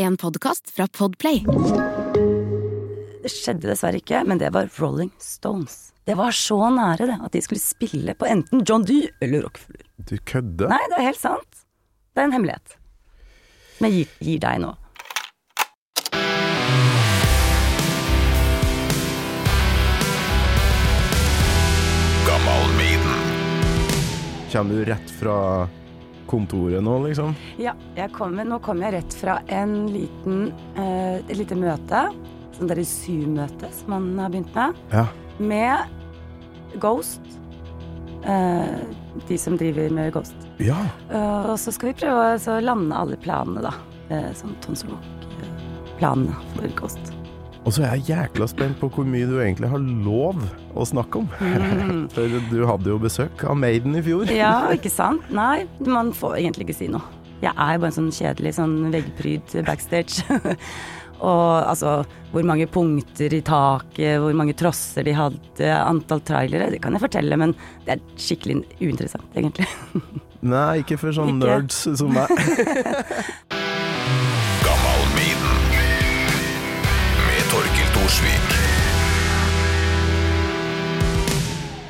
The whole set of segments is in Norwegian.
En podkast fra Podplay. Det skjedde dessverre ikke, men det var Rolling Stones. Det var så nære det, at de skulle spille på enten John Dee eller Rockefeller. Du kødder? Nei, det er helt sant. Det er en hemmelighet. Men jeg gir, gir deg nå. Kommer du rett fra kontoret nå, liksom? Ja, kommer, nå kommer jeg rett fra en liten, eh, et lite møte. Sånn derre Zoom-møte som man har begynt med. Ja. Med Ghost. Eh, de som driver med Ghost. Ja. Eh, og så skal vi prøve å lande alle planene, da. Eh, sånn Tons Rock-planene for Ghost. Og så er jeg jækla spent på hvor mye du egentlig har lov å snakke om. For du hadde jo besøk av Maiden i fjor. Ja, ikke sant? Nei, man får egentlig ikke si noe. Jeg er bare en sånn kjedelig sånn veggpryd backstage. Og altså, hvor mange punkter i taket, hvor mange trosser de hadde, antall trailere, det kan jeg fortelle, men det er skikkelig uinteressant, egentlig. Nei, ikke for sånne nerds som meg. Thorsvik.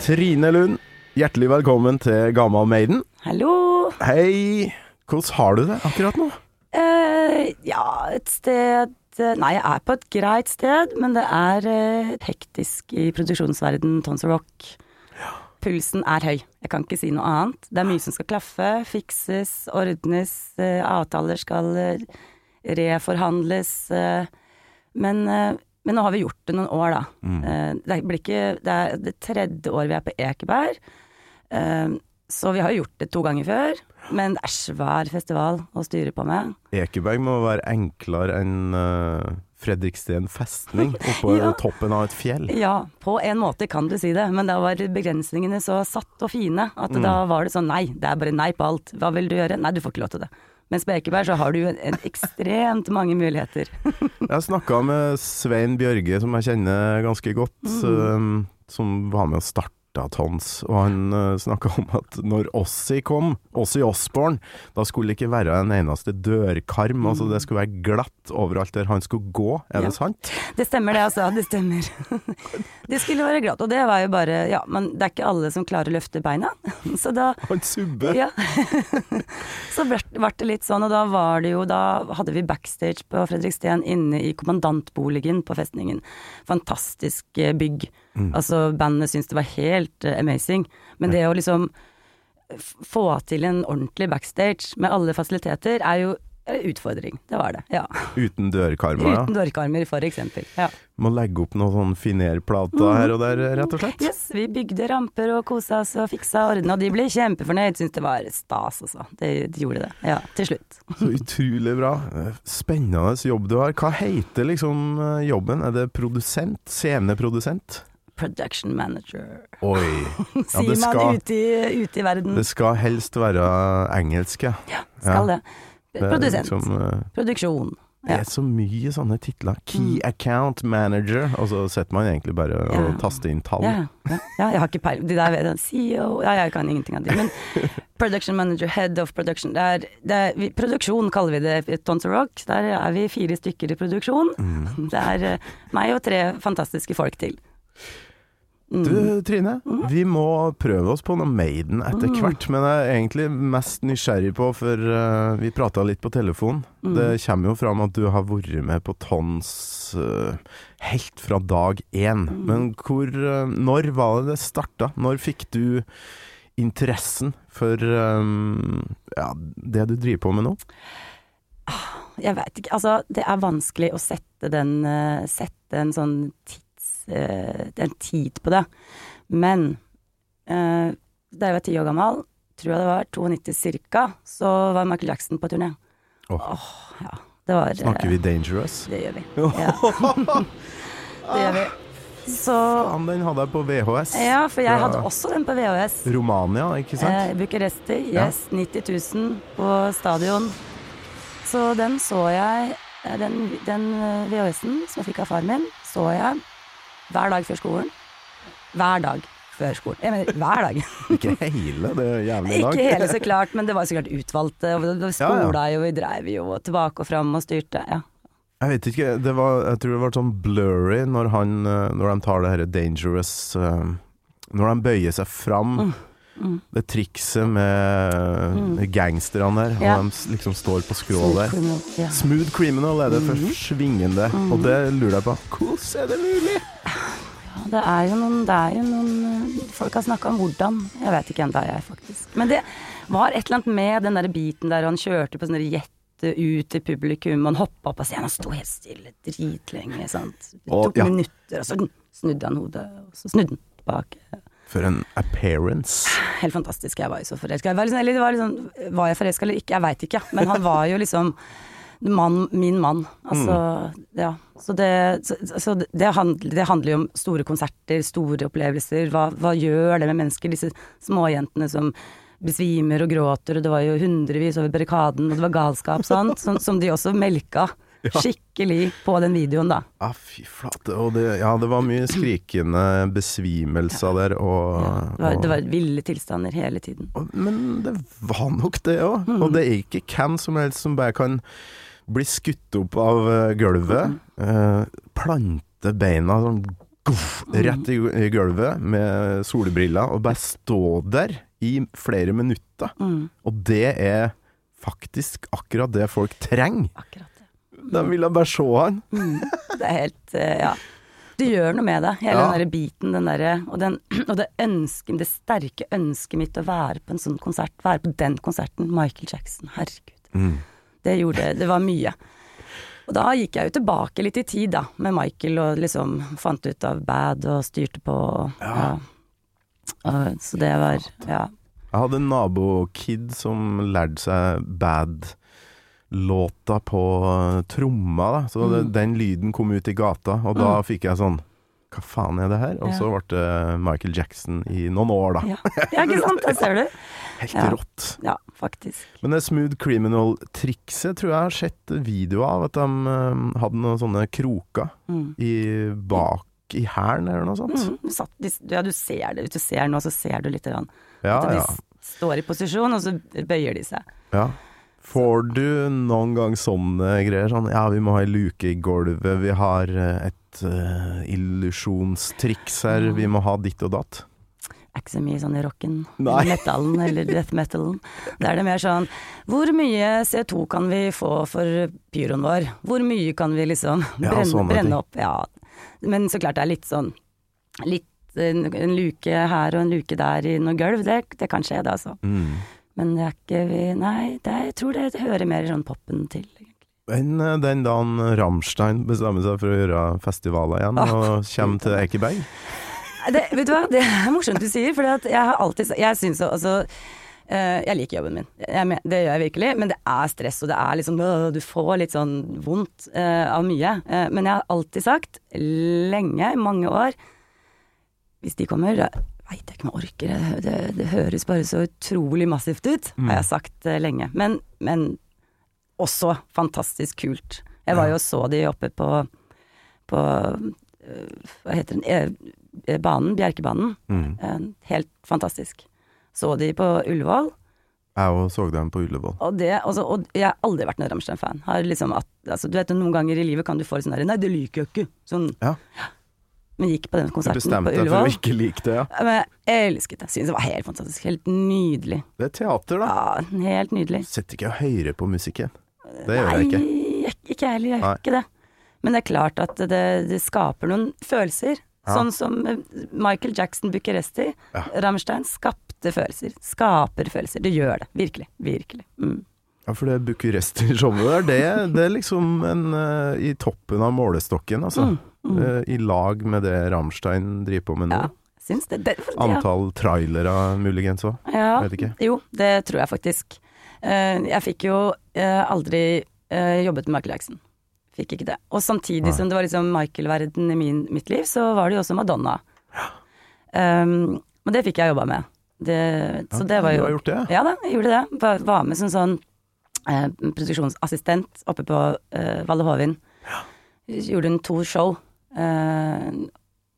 Trine Lund, hjertelig velkommen til Gammal Maiden. Hallo! Hei! Hvordan har du det akkurat nå? Uh, ja, et sted eh, Nei, jeg er på et greit sted, men det er uh, hektisk i produksjonsverden Tons of Rock. Pulsen er høy. Jeg kan ikke si noe annet. Det er mye som skal klaffe, fikses, ordnes, Uh, avtaler skal reforhandles. men, men nå har vi gjort det noen år, da. Mm. det, blir ikke, det er det tredje året vi er på Ekeberg. Eh, så vi har gjort det to ganger før. Men det er svær festival å styre på med. Ekeberg må være enklere enn uh, Fredriksten festning oppå Ja. toppen av et fjell. Ja, på en måte kan du si det, men da var begrensningene så satt og fine at da var det sånn nei, det er bare nei på alt. Hva vil du gjøre? Nei, du får ikke lov til det. Mens på Ekeberg så har du en, en ekstremt mange muligheter. Jeg snakka med Svein Bjørge, som jeg kjenner ganske godt, mm. som var med å starte Tons, og han uh, snakka om at når Ossi kom, Ossi Osborn, da skulle det ikke være en eneste dørkarm, altså det skulle være glatt overalt der han skulle gå, er Ja. det sant? Det stemmer det, altså. Det stemmer. Det skulle være glatt. Og det var jo bare Ja, men det er ikke alle som klarer å løfte beina. Så da Han subber. Ja. så ble det litt sånn, og da var det jo Da hadde vi backstage på Fredriksten inne i kommandantboligen på festningen. Fantastisk eh, bygg. Altså, bandet syntes det var helt uh, amazing. Men det å liksom få til en ordentlig backstage med alle fasiliteter, er jo en utfordring. Det var det. Ja. Uten dørkarmer, ja. Uten dørkarmer, for eksempel. Ja. Må legge opp noen sånn finerplater her og der, rett og slett. Yes, vi bygde ramper og kosa oss og fiksa og ordna, og de ble kjempefornøyd. Syns det var stas, altså. De, de gjorde det. Ja, til slutt. Så utrolig bra. Spennende jobb du har. Hva heter liksom eh, jobben? Er det produsent? Sceneprodusent? Production manager. Oi. Ja, Sier man skal, ute i, ute i verden. det skal helst være engelsk, ja. ja, skal ja. det. Det Produsent. liksom, eh, Produksjon. Det er så mye sånne titler. Key Mm. account manager, og så setter man egentlig bare og taster inn tall. Ja, ja, ja, jeg har ikke peiling. De der vet jeg, CEO Ja, jeg kan ingenting av det. Men production manager, head of production det er, det er, vi, Produksjon kaller vi det i Tons of Rock. Der er vi fire stykker i produksjon. Mm. Det er eh, meg og tre fantastiske folk til. Mm. Du Trine, vi må prøve oss på noe Maiden etter hvert, men jeg er egentlig mest nysgjerrig på, for uh, vi prata litt på telefon. Mm. Det kommer jo fram at du har vært med på Tons uh, helt fra dag én. Mm. Men hvor uh, Når var det det starta? Når fikk du interessen for um, ja, det du driver på med nå? Jeg veit ikke, altså det er vanskelig å sette den Sette en sånn eh, En tid på det. Men eh, da jeg var ti år gammel, tror jeg det var 92 cirka, så var Michael Jackson på turné. Åh. ja. Det var eh, Snakker vi Dangerous? Det gjør vi. Ja. det gjør vi. Så Faen, den hadde jeg på VHS. Ja, for jeg hadde også den på VHS. Romania, ikke Eh, sant? Yes. Ja. yes. 90 000 på stadion. Så den så jeg eh, Den, den eh, VHS-en som jeg fikk av faren min, så jeg hver dag før skolen. Hver dag. før skolen. Jeg mener hver dag. Ikke hele, det er jævlig dag. Ikke hele, så klart, men det var så klart utvalgte. Og spola jo, vi dreiv jo tilbake og fram og styrte. Ja. Jeg vet ikke, det var, jeg tror det var sånn blurry når, han, eh, når de tar det her dangerous eh, Når de bøyer seg fram. Mm. Det trikset med Mm. gangsterne der, Ja. og de liksom står på skrå der. Criminal, yeah. Smooth criminal er det for Mhm. svingende, og det lurer jeg på. Hvordan er det mulig? Det er jo noen, det er jo noen eh, Folk har snakka om hvordan. Jeg vet ikke ennå, jeg, faktisk. Men det var et eller annet med den der biten der han kjørte på sånne jet ut til publikum, han hoppa opp på scenen og sto helt stille dritlenge. Sant? Det tok ja. minutter, og så snudde han hodet, og så snudde han tilbake. For en appearance. Helt fantastisk. Jeg var jo så forelska. Var, liksom, var, liksom, var jeg forelska eller ikke? Jeg veit ikke. Men han var jo liksom mann, min mann. Altså, ja. Så, det, så, så det, handler, det handler jo om store konserter, store opplevelser. Hva, hva gjør det med mennesker? Disse småjentene som besvimer og gråter, og det var jo hundrevis over barrikaden, og det var galskap, sant? Som, som de også melka skikkelig på den videoen, da. Ja, fy flate. Og det, ja, det var mye skrikende besvimelser der, og, Det var, det var ville tilstander hele tiden. og Men det var nok det òg. Mm. Og det er ikke hvem som helst som bare kan bli skutt opp av eh, gulvet, eh, plante beina sånn guff, rett i, gulvet med solbriller, og bare stå der i flere minutter. Mm, Og det er faktisk akkurat det folk trenger. akkurat det. De ville bare se han. Mm, det er helt eh, Ja. Det gjør noe med det, hele Ja. den der biten, den derre og, den, og det ønske, det sterke ønsket mitt å være på en sånn konsert, være på den konserten, Michael Jackson, herregud. Det gjorde Det var mye. Og da gikk jeg jo tilbake litt i tid, da, med Michael, og liksom fant ut av bad og styrte på og ja. Og, så det var Ja. Jeg hadde en nabokid som lærte seg bad-låta på eh, tromma, da. Så det, Mm. den lyden kom ut i gata, og da fikk jeg sånn Hva faen er det her? Og så ble det Michael Jackson i noen år, da. Ja, ja ikke sant? Der ser du. Helt Ja. rått. Ja, faktisk. Men det Smooth Criminal-trikset tror jeg har sett videoer av at de um, hadde noen sånne kroker Mm. i bak i hælen, eller noe sånt. Mm, du satt, ja, du ser det. Hvis du ser nå, så ser du lite grann. Ja, At de ja. står i posisjon, og så bøyer de seg. Ja. Får du noen gang sånne greier? Sånn, ja, vi må ha ei luke i gulvet, vi har eh, et uh, illusjonstriks her, vi må ha ditt og datt. Er ikke så mye sånn i rocken, eller metallen eller death metalen. Da er det mer sånn Hvor mye CO2 kan vi få for pyroen vår? Hvor mye kan vi liksom brenne, ja, brenne opp? Ja. Men så klart det er litt sånn Litt en, en luke her og en luke der i noe gulv, det, det kan skje det, altså. Mm. Men det er ikke vi Nei, det, jeg tror det hører mer sånn poppen til. Men eh, den dagen Rammstein bestemmer seg for å gjøre festivaler igjen, og kommer til Ekeberg Det, vet du hva, det er morsomt du sier, for jeg har alltid Jeg syns jo altså eh, jeg liker jobben min, jeg, det gjør jeg virkelig, men det er stress, og det er liksom Du får litt sånn vondt eh, av mye. Men jeg har alltid sagt, lenge, i mange år Hvis de kommer, veit jeg ikke om jeg orker det. det. Det høres bare så utrolig massivt ut, Mm. har jeg sagt uh, lenge. Men, men også fantastisk kult. Jeg var jo og så de oppe på, på uh, Hva heter den? Eh, banen, Bjerkebanen. mm. Uh, Helt fantastisk. Så de på Ullevål, Jeg òg så dem på Ullevål. og, det, altså, og jeg har aldri vært noen Rammstein-fan. Liksom altså, du vet, noen ganger i livet kan du få sånn der Nei, det liker jeg ikke. Sånn. Ja. Men gikk på den Du konserten på bestemte deg for å Ullevål. ikke like det, ja. Men jeg elsket det. Synes det var helt fantastisk. Helt nydelig. Det er teater, da. Ja, helt nydelig. Sitter ikke og hører på musikken. Det gjør jeg ikke. Nei, ikke heller. Jeg gjør ikke det. Men det er klart at det, det skaper noen følelser. Ja. Sånn som eh, Michael Jackson Bucuresti. Ja. Rammstein skapte følelser. Skaper følelser. Det gjør det. Virkelig. Virkelig. Mm. Ja, for det Bucuresti-showet der, det, det er liksom en uh, i toppen av målestokken, altså. Mm, mm. Eh, I lag med det Rammstein driver på med nå. Ja, syns det. det ja. Antall trailere muligens òg. Ja, Vet ikke. Jo, det tror jeg faktisk. Uh, jeg fikk jo uh, aldri uh, jobbet med Michael Jackson. Fikk ikke det. Og samtidig Nei. som det var liksom Michael-verden i min, mitt liv, så var det jo også Madonna. Um, og det fikk jeg jobba med. Det, så det var jo Du har gjort det? Ja da, jeg gjorde det. Var, var med som sånn eh, produksjonsassistent oppe på Valle Hovin. Gjorde en to show. Eh,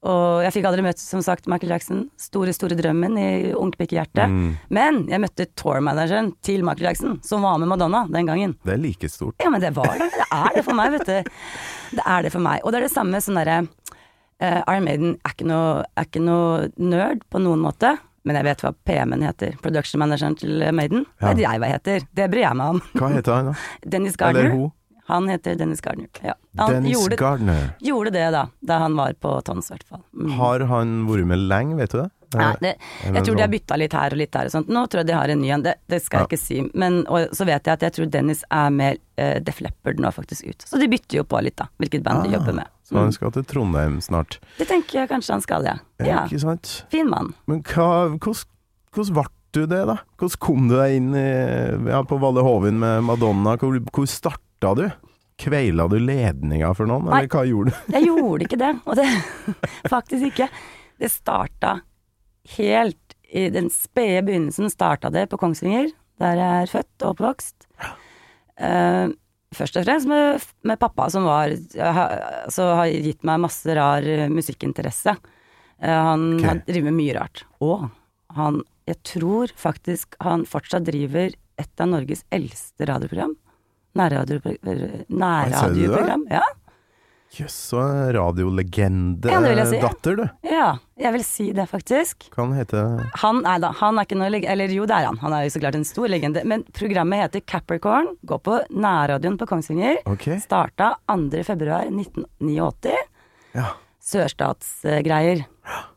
Og jeg fikk aldri møtt, som sagt, Michael Jackson. Store, store drømmen i ungpikehjertet. Mm. Men jeg møtte tourmanageren til Michael Jackson, som var med Madonna den gangen. Det er like stort. Ja, men det var det. Det er det for meg, vet du. Det er det for meg. Og det er det samme sånn derre uh, Iron Maiden er ikke, noe, er ikke noe nerd på noen måte. Men jeg vet hva PM-en heter. Production manageren til Maiden. Ja. Det vet jeg hva heter. Det bryr jeg meg om. Hva heter han da? Dennis Eller Gardner. hun? Han heter Dennis Gardner. Ja. Han Dennis gjorde, Gardner. gjorde det da, da han var på Tons, i hvert fall. Mm. Har han vært med lenge, vet du det? Nei, det, jeg tror de har bytta litt her og litt der og sånt. Nå tror jeg de har en ny en, det, det skal Ja. jeg ikke si. Men og så vet jeg at jeg tror Dennis er med uh, Def Leppard nå faktisk ut. Så de bytter jo på litt, da, hvilket band de Ah, jobber med. Så han Mm. skal til Trondheim snart. Det tenker jeg kanskje han skal, ja. Ja, ja. Ikke sant? Fin mann. Men hva, hvordan ble du det, da? Hvordan kom du deg inn i, ja, på Valle Hovin med Madonna? Hvor, hvor starta du? Kveila du ledninga for noen, Nei. eller hva gjorde du? Jeg gjorde ikke det, og det faktisk ikke. Det starta helt i den spede begynnelsen starta det på Kongsvinger, der jeg er født og oppvokst. Uh, først og fremst med, med pappa, som var har, altså, har gitt meg masse rar musikkinteresse. Uh, han okay. har driver med mye rart. Og han, jeg tror faktisk han fortsatt driver et av Norges eldste radioprogram. Nærradioprogram. Nærradioprogram. Ja. Jøss, så en radiolegende Ja, si. datter, du. Ja, jeg vil si det faktisk. Kan han heter Han, nei da, han er ikke noe legende Eller jo, det er han. Han er jo så klart en stor legende. Men programmet heter Capricorn. Går på nærradioen på Kongsvinger. Okay. Starta 2. februar 1989. Ja. Sørstatsgreier.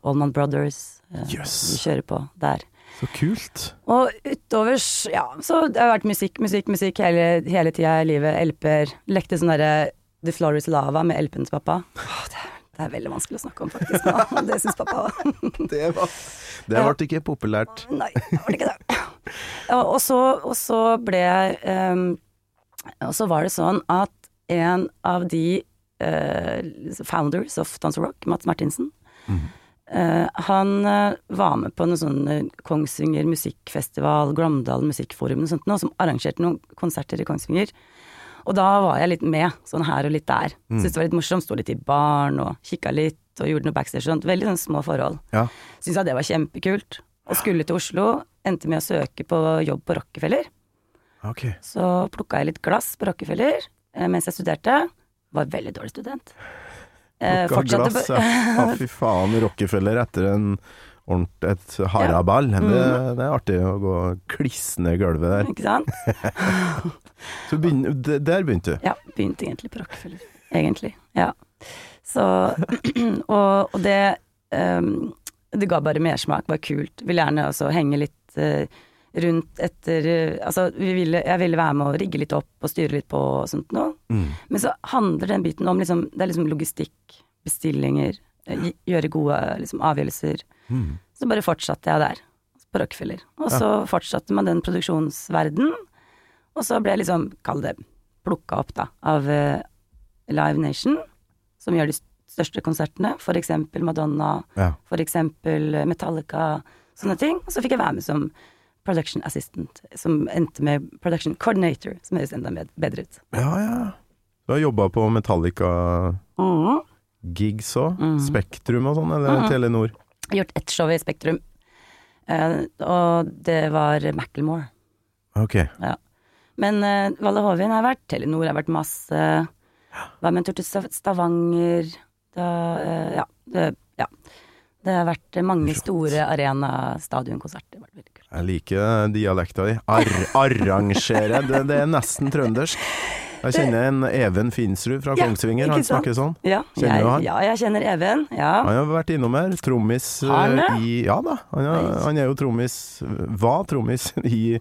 Allman Brothers. eh, Jøss. Vi kjører på der. Så kult. Og utover, ja, så det har vært musikk, musikk, musikk hele, hele tida i livet. LP-er. Lekte sånn derre The Floor Is Lava med LP-en til pappa. Åh, det, er, det er veldig vanskelig å snakke om, faktisk. Nå. Det syns pappa òg. Det, Ja. ble ikke populært. Nei, det var ikke det. Og, så, og så ble jeg um, Og så var det sånn at en av de uh, founders of Dance Rock, Mats Martinsen, eh, han eh, var med på noe sånn eh, Kongsvinger musikkfestival, Glåmdal musikkforum og sånt noe, som arrangerte noen konserter i Kongsvinger. Og da var jeg litt med, sånn her og litt der. Syntes det var litt morsomt, sto litt i baren og kikka litt og gjorde noe backstage og sånt. Veldig sånn små forhold. Ja. Syntes jeg det var kjempekult. Og skulle til Oslo, endte med å søke på jobb på Rockefeller. Ok. Så plukka jeg litt glass på Rockefeller eh, mens jeg studerte. Var veldig dårlig student. Eh, Plukka glass, ja. ja. Fy faen, Rockefeller etter en ordentlig et haraball. Det, Mm. det er artig å gå og i gulvet der. Ikke sant? Så begyn, der begynte du. Ja, begynte egentlig på Rockefeller. Egentlig. Ja. Så Og, og det um, Det ga bare mersmak, var kult. Vil gjerne også henge litt eh, rundt etter eh, Altså, vi ville, jeg ville være med å rigge litt opp og styre litt på og sånt noe. Mm. Men så handler den biten om liksom Det er liksom logistikk, bestillinger, eh, gjøre gode liksom, avgjørelser. Mm. Så bare fortsatte jeg der, på Rockefeller. Og så fortsatte man den produksjonsverden, og så ble jeg liksom, kall det, plukka opp da, av uh, Live Nation, som gjør de største konsertene, for eksempel Madonna, Ja. for eksempel Metallica, sånne ting. Og så fikk jeg være med som production assistant, som endte med production coordinator, som høres enda bedre ut. ja, ja. Du har jobba på Metallica-gigs òg? Mm. Spektrum og sånn, eller mm. Telenor? Gjort ett show i Spektrum, uh, og det var Macclemore. Ok. Ja. Men uh, Valle Hovin har vært, Telenor har vært masse. Var med en tur til Stav- Stavanger. Da, uh, ja, det, ja. Det har vært mange Flott. store arena-stadionkonserter. Har. Jeg liker dialekta di. Ar arrangere. Det, det er nesten trøndersk. Jeg kjenner en Even Finsrud fra Ja, Kongsvinger. Han snakker sånn. Ja, jeg, du han? ja, jeg kjenner Even. Ja. Han har vært innom her. Trommis Har eh, i Ja da, han, er, han er jo trommis Var trommis i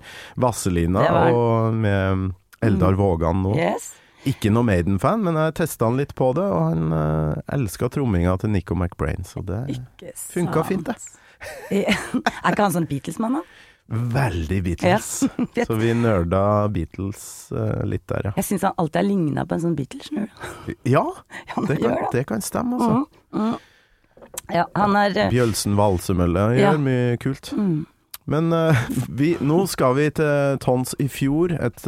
han. og med Eldar Vågan nå. Yes. Ikke noe Maiden-fan, men jeg testa han litt på det, og han uh, elska tromminga til Nico McBrain, så det funka fint, det. er ikke han sånn Beatles-mann, da? Veldig Beatles. Ja. Så vi nerda Beatles uh, litt der, ja. Jeg syns han alltid har ligna på en sånn Beatles. Ja, det kan, det. kan stemme, altså. Mm, mm. Ja, han er uh, Bjølsen Valsemølle gjør Ja. mye kult. mm, Men uh, vi, nå skal vi til Tons i fjor. Et,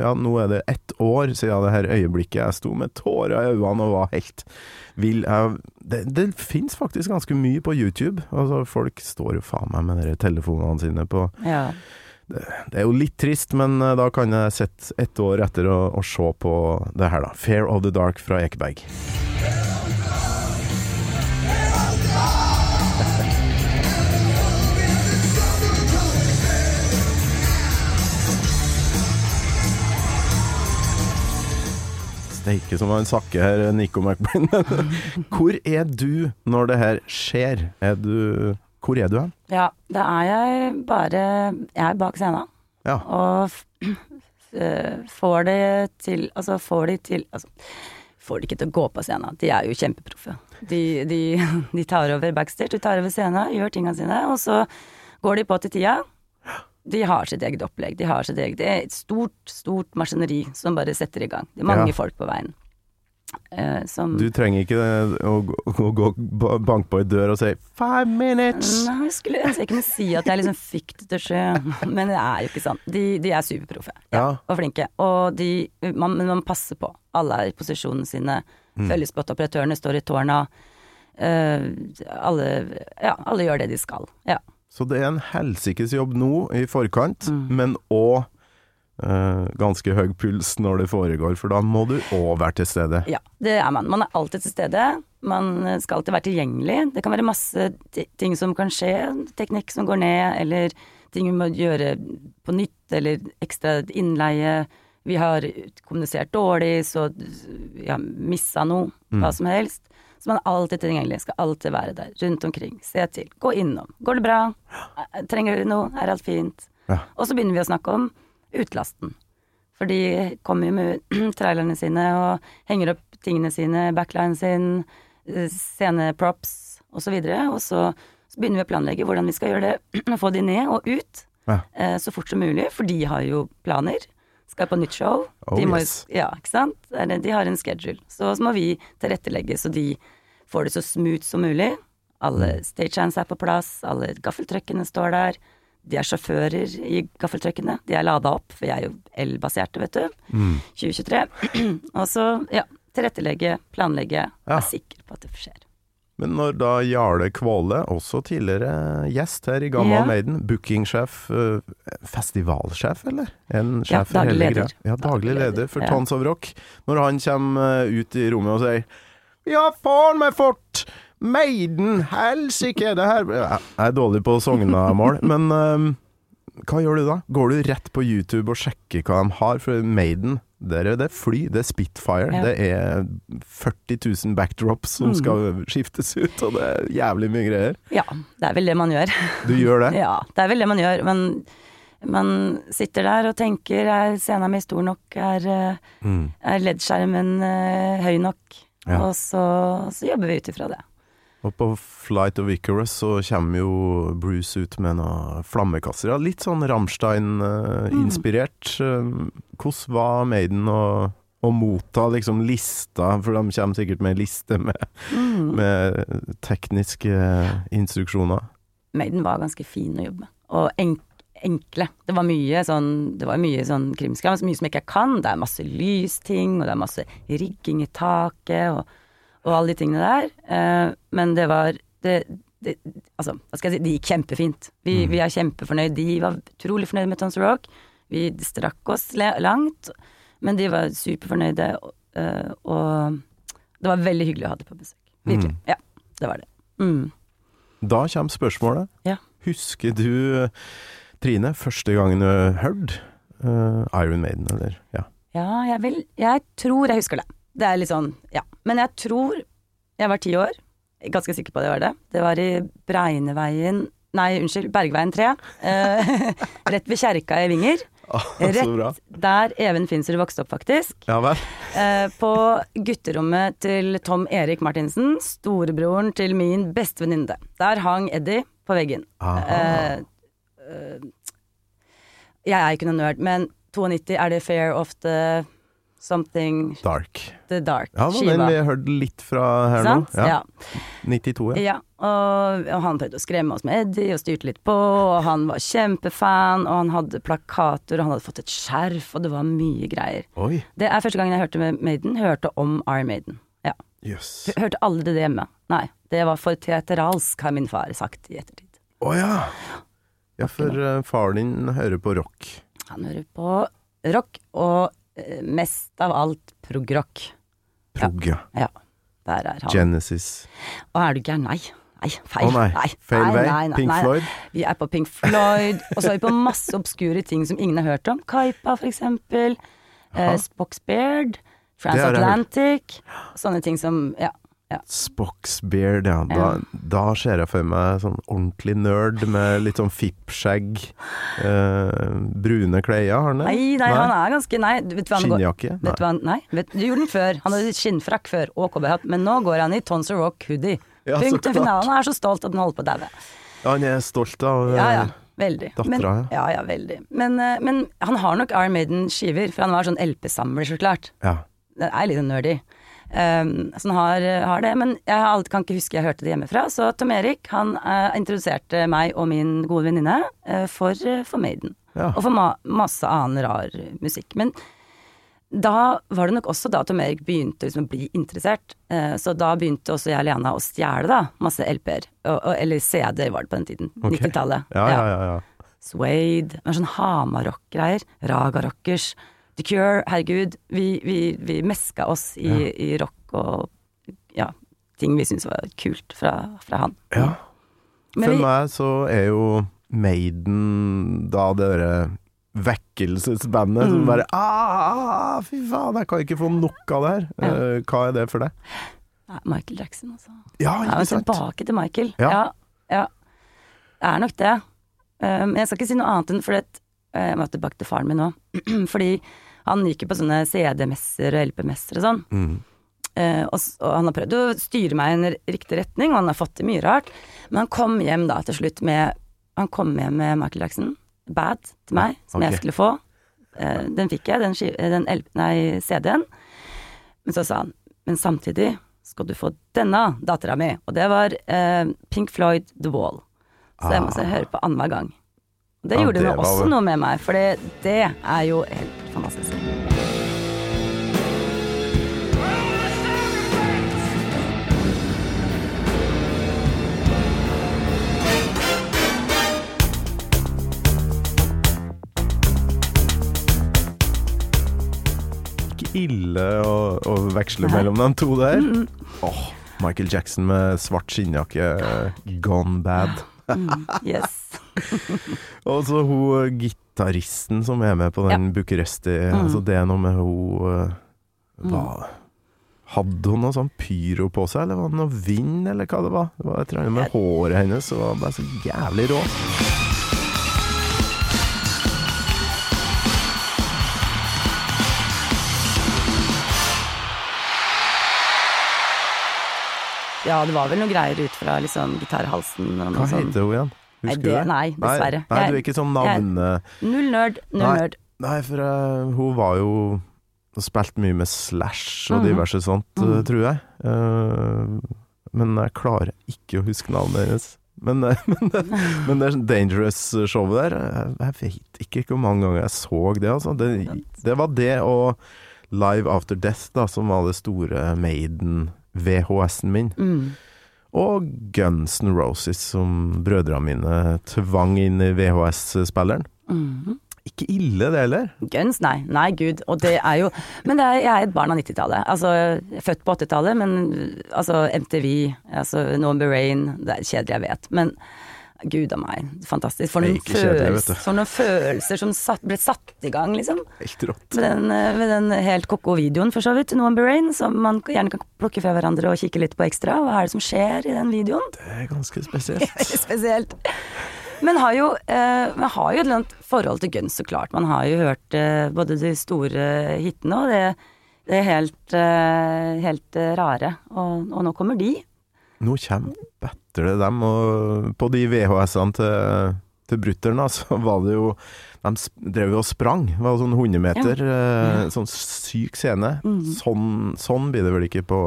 ja, nå er det ett år siden det her øyeblikket jeg sto med tårer i øynene og var helt vill. Jeg, det det fins faktisk ganske mye på YouTube. Altså, folk står jo faen meg med de telefonene sine på Ja. Det er jo litt trist, men eh, da kan jeg sitte ett år etter å, å se på det her, da. 'Fair of the Dark' fra Ekeberg. Steike som han sakke her, Nico McBrain. Hvor er du når det her skjer? Er du Hvor er du hen? ja, da er jeg bare Jeg er bak scenen. Ja. Og eh, får det til Altså, får de til Altså, får de ikke til å gå på scenen. De er jo kjempeproffe. De, de, de tar over backstage, de tar over scenen, gjør tingene sine, og så går de på til tida. De har sitt eget opplegg. De har sitt eget Det er et stort, stort maskineri som bare setter i gang. Det er mange Ja. folk på veien. Uh, som Du trenger ikke å, gå- å gå banke på ei dør og si 'five minutes'. Nei, jeg skulle ikke kunne si at jeg liksom fikk det til å skje, men det er jo ikke sånn. De, de er superproffe Ja. og flinke, og de, man, man passer på. Alle er i posisjonene sine, Mm. følger spotoperatørene, står i tårna. Uh, alle, ja, alle gjør det de skal. Ja. Så det er en helsikes jobb nå i forkant, Mm. men òg ganske høy puls når det foregår, for da må du òg være til stede. ja, det er man. Man er alltid til stede. Man skal alltid være tilgjengelig. Det kan være masse ting som kan skje, teknikk som går ned, eller ting vi må gjøre på nytt, eller ekstra innleie. Vi har kommunisert dårlig, så vi har missa noe, hva som helst. Så man er alltid tilgjengelig, skal alltid være der, rundt omkring, se til, gå innom. Går det bra? Trenger du noe? Er alt fint? Ja. Og så begynner vi å snakke om utlasten. For de kommer jo med trailerne sine og henger opp tingene sine, backlinen sin, eh, sceneprops osv. Og så, og så begynner vi å planlegge hvordan vi skal gjøre det, og få de ned og ut Ja. eh, så fort som mulig, for de har jo planer. Skal på nytt show. Oh, de, må, yes. ja, De har en schedule. Så, så må vi tilrettelegge så de får det så smooth som mulig. Alle Mm. stagehands er på plass, alle gaffeltruckene står der. De er sjåfører i gaffeltruckene. De er lada opp, for jeg er jo elbaserte, vet du. Mm. 2023. Og så, ja, tilrettelegge, planlegge, Ja. være sikker på at det skjer. Men når da Jarle Kvåle, også tidligere gjest her i Gammal Ja. Maiden, bookingsjef, eh, festivalsjef, eller? En sjef ja, daglig leder. Ja, daglig leder, for ja. Tons of Rock. Når han kommer eh, ut i rommet og sier Ja, faen meg fort! Maiden, helsike, det her Jeg er dårlig på sognamål, men um, hva gjør du da? Går du rett på YouTube og sjekker hva de har? For Maiden, der er det fly, det er Spitfire, Ja. det er 40 000 backdrops som Mm. skal skiftes ut, og det er jævlig mye greier. Ja, det er vel det man gjør. Du gjør det? Ja, det er vel det man gjør. Men man sitter der og tenker er scenen min stor nok, er, eh, Mm. er leddskjermen eh, høy nok? Ja. Og så, så jobber vi ut ifra det. Og på Flight of Icarus så kommer jo Bruce ut med noen flammekasser. Ja, litt sånn Rammstein-inspirert. Hvordan var Maiden å, å motta liksom lista, for de kommer sikkert med en liste med, Mm. med tekniske instruksjoner. Maiden var ganske fin å jobbe med, og enk enkle. Det var mye sånn, det var mye sånn krimskram, mye som jeg ikke kan. Det er masse lysting, og det er masse rigging i taket, og, og alle de tingene der. Eh, men det var det, det, altså, hva skal jeg si, det gikk kjempefint. Vi, vi er kjempefornøyd. De var utrolig fornøyd med Tons Rock. Vi strakk oss langt, men de var superfornøyde, og, eh, og det var veldig hyggelig å ha dem på besøk. Virkelig. Mm. Ja, det var det. Mm. Da kommer spørsmålet. Ja. Husker du, Trine, første gangen du hørte uh, Iron Maiden, eller? Ja. Ja, jeg vil Jeg tror jeg husker det. Det er litt sånn, ja. Men jeg tror jeg var ti år. Jeg Ganske sikker på at det var det. Det var i Breineveien Nei, unnskyld, Bergveien 3. Eh, rett ved kjerka i Vinger. Rett der Even Finser vokste opp, faktisk. Ja vel. Eh, på gutterommet til Tom Erik Martinsen, storebroren til min bestevenninne. Der hang Eddie på veggen. Eh, eh, jeg er ikke noen nerd, men 92 er det fair of the Something Dark. The Dark. Ja, det var den vi hørte litt fra her nå. Ja. 92, ja. Ja, og, og han prøvde å skremme oss med Eddie og styrte litt på, og han var kjempefan, og han hadde plakater, og han hadde fått et skjerf, og det var mye greier. Oi, Det er første gangen jeg hørte med Maiden, hørte om Iron Maiden. Ja. Yes. Hørte aldri det hjemme. Nei, det var for teateralsk, har min far sagt i ettertid. Å ja. Ja, for uh, faren din hører på rock. Han hører på rock, og mest av alt prog-rock. Prog, ja. Ja, der er han. Genesis. Og er du gæren? Nei. Nei, feil. Å nei, feil vei. Pink Floyd. Vi er på Pink Floyd, og så er vi på masse obskure ting som ingen har hørt om. Kaipa, for eksempel. Eh, Spox Beard. Transatlantic. Sånne ting som Ja. Ja. Spock's Beard, ja. Da, da ser jeg for meg sånn ordentlig nerd med litt sånn fippskjegg. Eh, brune klær, har han det? Nei, nei, han er ganske Nei, Skinnjakke? Vet du hva han, nei, vet, du gjorde den før. Han hadde skinnfrakk før og cowboyhatt, men nå går han i Tons of Rock hoodie. Ja, så Punktum klart. finale. Han er så stolt at han holder på å daue. Ja, han er stolt av eh, Ja, ja. Veldig. Dattera, ja. ja. Ja, veldig. Men, eh, men han har nok Iron Maiden-skiver, for han var sånn LP-samler, så klart. ja. Det er litt nerdy. Um, så har, har det. Men jeg kan ikke huske jeg hørte det hjemmefra. Så Tom Erik han uh, introduserte meg og min gode venninne uh, for, eh, for Maiden. Ja. Og for ma masse annen rar musikk. Men da var det nok også da Tom Erik begynte liksom å bli interessert. Uh, så da begynte også jeg og Lena å stjele da masse LP-er. Eller CD-er var det på den tiden. Okay. 90-tallet. Ja, ja, ja, ja. Suede, sånn Hamar-rock-greier. Raga Rockers. The Cure, herregud. Vi, vi, vi meska oss i, Ja. i rock og ja, ting vi syntes var kult fra, fra han. ja. Men For vi, meg så er jo Maiden da det derre vekkelsesbandet som Mm. bare ah, Fy faen, jeg kan ikke få nok av det her. Ja. Eh, hva er det for deg? Michael Jackson, altså. Ja, Ja, ikke sant? tilbake til Michael. Ja. Ja. ja, Det er nok det. Men um, jeg skal ikke si noe annet enn fordi at eh, Jeg må tilbake til faren min nå. fordi han gikk jo på sånne CD-messer og LP-messer og sånn. Mm. Uh, og, og han har prøvd å styre meg i en riktig retning, og han har fått til mye rart. Men han kom hjem da til slutt med Han kom hjem med Michael Jackson, Bad, til meg, som okay. jeg skulle få. Uh, den fikk jeg, den, den CD-en. Men så sa han Men samtidig skal du få denne dattera mi. Og det var uh, Pink Floyd The Wall. Så jeg må se, høre på annenhver gang. Det Ah. Ja, gjorde det var også noe med meg, for det, det er jo helt fantastisk. Ikke ille å, å veksle mellom de to der. Åh, Michael Jackson med svart skinnjakke, gone bad. Mm, yes. Og så hun gitaristen som er med på den Bucuresti, altså det er noe med hun eh, hva, Hadde hun noe sånn pyro på seg, eller var det noe vind, eller hva det var? Det var et eller annet med håret hennes som var bare så jævlig rå. Ja, det var vel noe greier ut fra liksom gitarhalsen og noe Hva sånt. heter hun igjen? Nei, Husker du det? nei, dessverre. Nei, nei, du er Jeg- ikke sånn navn Null nerd, null Nei. nerd. Nei, for eh, hun var jo og spilte mye med Slash og Mhm. diverse sånt, eh, Mhm. tror jeg. Eh, men jeg klarer ikke å huske navnet hennes. Men, eh, men, det, men det Dangerous-showet der, jeg, jeg vet ikke hvor mange ganger jeg så det, altså. Det, det var det og Live After Death, da, som var det store Maiden-VHS-en min. Mm. Og Guns N' Roses, som brødrene mine tvang inn i VHS-spilleren. Mm. Ikke ille, det heller. Guns, nei. Nei, gud. Og det er jo Men det er, jeg er et barn av 90-tallet. Altså, født på 80-tallet, men altså MTV, altså November Rain Det er kjedelig, jeg vet, men gud a meg, fantastisk. For noen, følelser, for noen følelser som satt, ble satt i gang, liksom. Helt rått. Med den, eh, med den helt ko-ko videoen, for så vidt, November Berain, som man gjerne kan plukke fra hverandre og kikke litt på ekstra. Hva er det som skjer i den videoen? Det er ganske spesielt. Veldig spesielt. Men har jo, eh, man har jo et eller annet forhold til Guns, så klart. Man har jo hørt eh, både de store hitene og det, det helt, eh, helt eh, rare. Og, og nå kommer de. Nå kommer bedre dem, og på de VHS-ene til til brutter'n, så var det jo De drev jo og sprang. Det var sånn 100 meter. Ja. Sånn syk scene. Mm. Sånn, sånn blir det vel ikke på,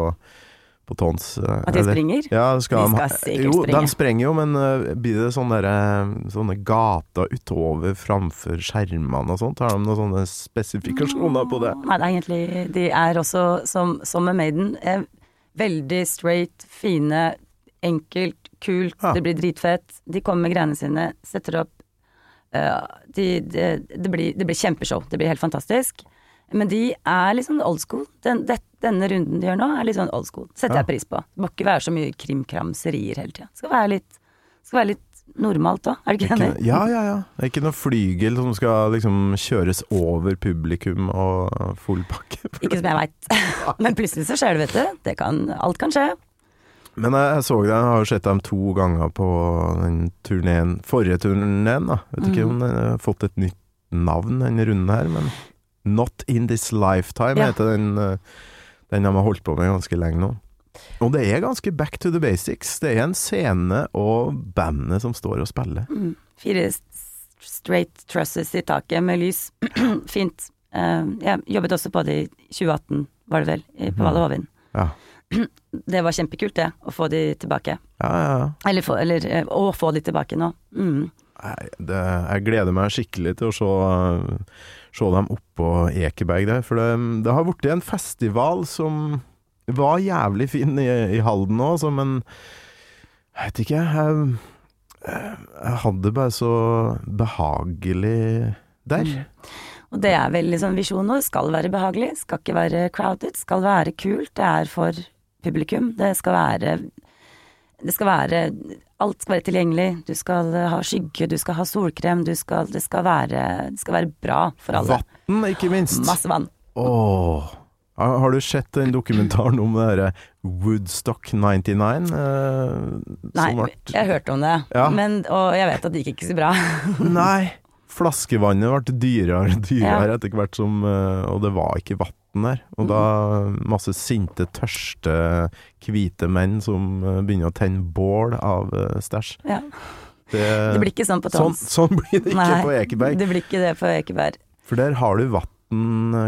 på Tons? eh, At de springer? Ja, skal De skal sikkert jo, springe. de sprenger jo, men eh, blir det sånne, der, sånne gater utover framfor skjermene og sånt? Har de noen sånne spesifikasjoner på det? Nei, det er egentlig De er også, som, som med Maiden, eh, veldig straight, fine, enkelt, kult, Ja. det blir dritfett. De kommer med greiene sine, setter opp Uh, de, de, det, blir, det blir kjempeshow. Det blir helt fantastisk. Men de er litt sånn old school. Den, det, denne runden de gjør nå, er litt sånn old school. Setter Ja. jeg pris på. Det må ikke være så mye krimkramserier hele tida. Skal være litt skal være litt normalt òg, er du ikke enig? Ja, ja, ja. Det er ikke noe flygel som skal liksom kjøres over publikum og full pakke. Ikke som jeg veit. Men plutselig så skjer det, vet du. Det kan, alt kan skje. Men jeg, så det, jeg har jo sett dem to ganger på den turneen, forrige turneen, da. Vet ikke Mm. om den har fått et nytt navn denne runden her, men Not In This Lifetime Ja. heter den, eh, den de har holdt på med ganske lenge nå. Og det er ganske back to the basics. Det er en scene og bandet som står og spiller. Mm. Fire straight trusses i taket med lys. Fint. Eh, jeg jobbet også på det i 2018, var det vel, på Valle Hovin. Ja. Det var kjempekult, det, å få de tilbake. Ja, ja, ja. Eller, få, eller eh, å få de tilbake nå. Mm. Nei, det, jeg gleder meg skikkelig til å se, se dem oppå Ekeberg der. For det, det har blitt en festival som var jævlig fin i, i Halden òg, men jeg vet ikke. Jeg, jeg hadde det bare så behagelig der. Mm. Og det er vel liksom visjonen vår. Skal være behagelig, skal ikke være crowded, skal være kult. Det er for publikum. Det skal være Det skal være Alt skal være tilgjengelig. Du skal ha skygge, du skal ha solkrem, du skal Det skal være, det skal være bra for alle. Vann, ikke minst. Masse vann. Åh. Har du sett den dokumentaren om det derre Woodstock 99? Eh, Nei, ble- jeg har hørt om det, Ja. men, og jeg vet at det gikk ikke så bra. Nei. Flaskevannet ble dyrere og dyrere Ja. etter hvert som eh, Og det var ikke vann der. Og da masse sinte, tørste, hvite menn som eh, begynner å tenne bål av eh, stæsj. Ja. Det, Det blir ikke sånn på sånn, Tons. sånn blir det ikke Nei, på Ekeberg. Det blir ikke det på Ekeberg. For der har du vann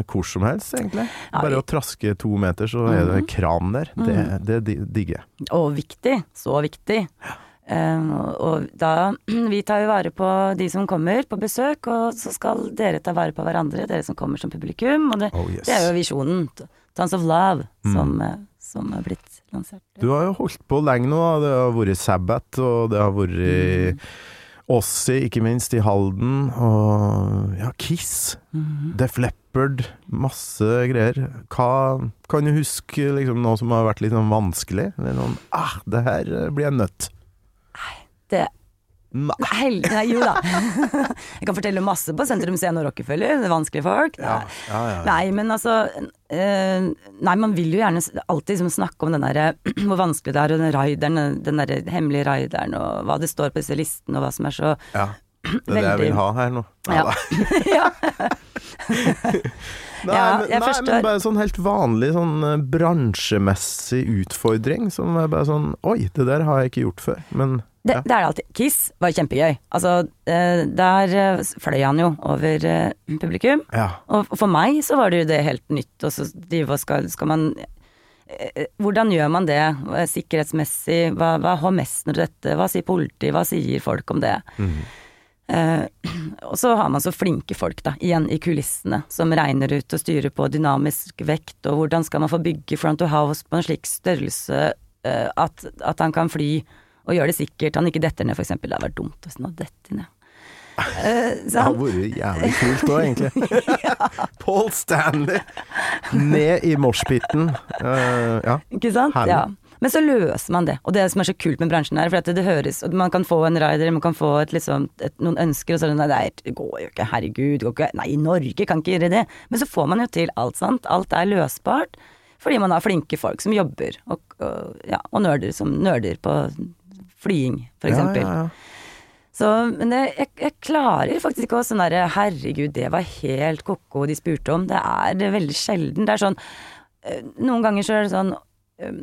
hvor som helst, egentlig. Bare å traske to meter, så er det Mhm. kran der. Det, det digger jeg. Og viktig. Så viktig. Um, og, og da Vi tar jo vare på de som kommer på besøk, og så skal dere ta vare på hverandre, dere som kommer som publikum. Og det, Oh yes. det er jo visjonen. Tons of Love, Mm. som, eh, som er blitt lansert. Du har jo holdt på lenge nå. Det har vært Sabbat, og det har vært Mm. Ossi, ikke minst, i Halden. Og ja, Kiss. Mhm. Def Leppard. Masse greier. Hva kan du huske liksom, noe som har vært litt sånn vanskelig? Det er noen, ah, det her eh, blir jeg nødt. Det Nei. Nei, jo da. Jeg kan fortelle masse på Sentrum Scene og Rockefeller. Det er vanskelige folk. Det Ja, ja, ja. Nei, men altså eh, Nei, man vil jo gjerne alltid liksom snakke om den derre hvor vanskelig det er, og den raideren, den derre hemmelige raideren, og hva det står på disse listene, og hva som er så ja. Det er det jeg vil ha her nå. Ja. ja. Nei, Ja, men, nei, men bare sånn helt vanlig sånn eh, bransjemessig utfordring som er bare sånn Oi, det der har jeg ikke gjort før. Men Det, Ja. det er det alltid. Kiss var kjempegøy. Altså, eh, der eh, fløy han jo over eh, publikum. ja. Og for meg så var det jo det helt nytt, og så skal, skal man Hvordan gjør man det sikkerhetsmessig? Hva, hva har mestner dette? Hva sier politiet? Hva sier folk om det? Mm. Eh, og så har man så flinke folk, da, igjen i kulissene, som regner ut og styrer på dynamisk vekt, og hvordan skal man få bygge front of house på en slik størrelse eh, at, at han kan fly og gjør det sikkert, han ikke detter ned, eksempel. Det hadde vært dumt hvis han hadde dettet ned. Uh, Det har vært jævlig kult òg, egentlig. Paul Stanley ned i moshpiten. Uh, ja. Ikke sant? Herlig. Ja. Men så løser man det, og det som er så kult med bransjen her. For at det, det høres og Man kan få en rider, man kan få et, liksom, et, noen ønsker, og så er det nei, nei, det går jo ikke, herregud, det går ikke, nei, Norge kan ikke gjøre det. Men så får man jo til alt, sant. Alt er løsbart. Fordi man har flinke folk som jobber, og, og, ja, og nerder som nerder på flying, for eksempel. Ja, ja, ja. Så, men det, jeg, jeg klarer faktisk ikke å sånn derre herregud, det var helt ko-ko de spurte om. Det er, det veldig sjelden. Det er sånn eh, Noen ganger så er det sånn eh,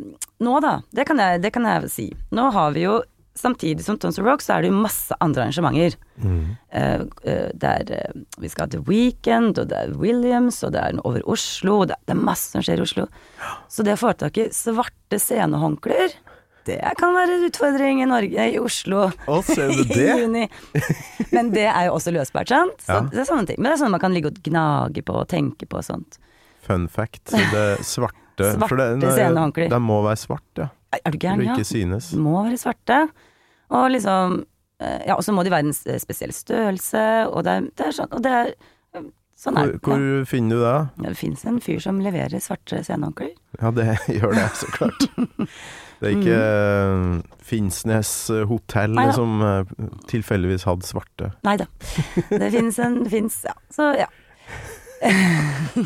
Nå da, det kan, jeg, det kan jeg si. Nå har vi jo samtidig som Tons of Rock, så er det jo masse andre arrangementer. Mm. Uh, det er eh, Vi skal ha The Weekend, og det er Williams, og det er over Oslo, og det er masse som skjer i Oslo. Så det å få tak i svarte scenehåndklær, det kan være en utfordring i Norge, i Oslo. Å, ser du I det? juni. Men det er jo også løsbart, sant? Så Ja. det er sånne ting. Men det er sånn man kan ligge og gnage på og tenke på og sånt. Fun fact. Det svarte Svarte for det- scenehåndklær. De må være svarte, ja. Er er du For gæren, å ja? ikke synes. De må være svarte. Og liksom eh, Ja, og så må de være en s- spesiell størrelse, og det er, det er sånn Og det er Sånn er Hvor, det. hvor finner du det? Ja, det fins en fyr som leverer svarte scenehåndklær. Ja, det gjør det, så klart. Det er ikke mm. Finnsnes hotell Neida. som eh, tilfeldigvis hadde svarte. Nei da. Det fins en fins Ja. Så ja.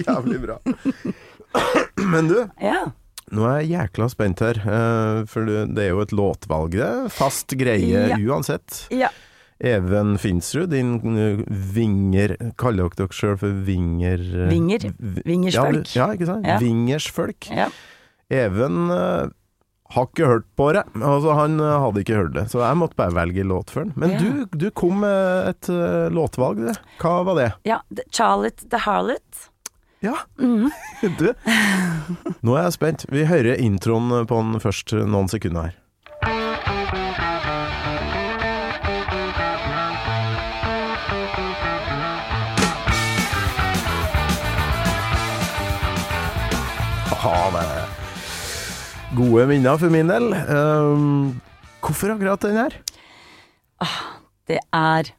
Jævlig bra. Men du, Ja. nå er jeg jækla spent her. eh, For det er jo et låtvalg, det. Fast greie Ja. uansett. ja. Even Finsrud, din eh, vinger Kaller dere dere sjøl for vinger... eh, Vinger. Vingersfolk. Ja, ja, ikke sant? Ja. Vingersfolk. ja. Even eh, har ikke hørt på det. Altså, han eh, hadde ikke hørt det, så jeg måtte bare velge låt før han. Men Ja. du, du kom med et uh, låtvalg, det. Hva var det? ja. Charlotte the Harlot. Ja, Mhm. du. Nå er jeg spent. Vi hører introen på den først noen sekunder her. Gode minner for min del. Um, hvorfor akkurat den her? Det er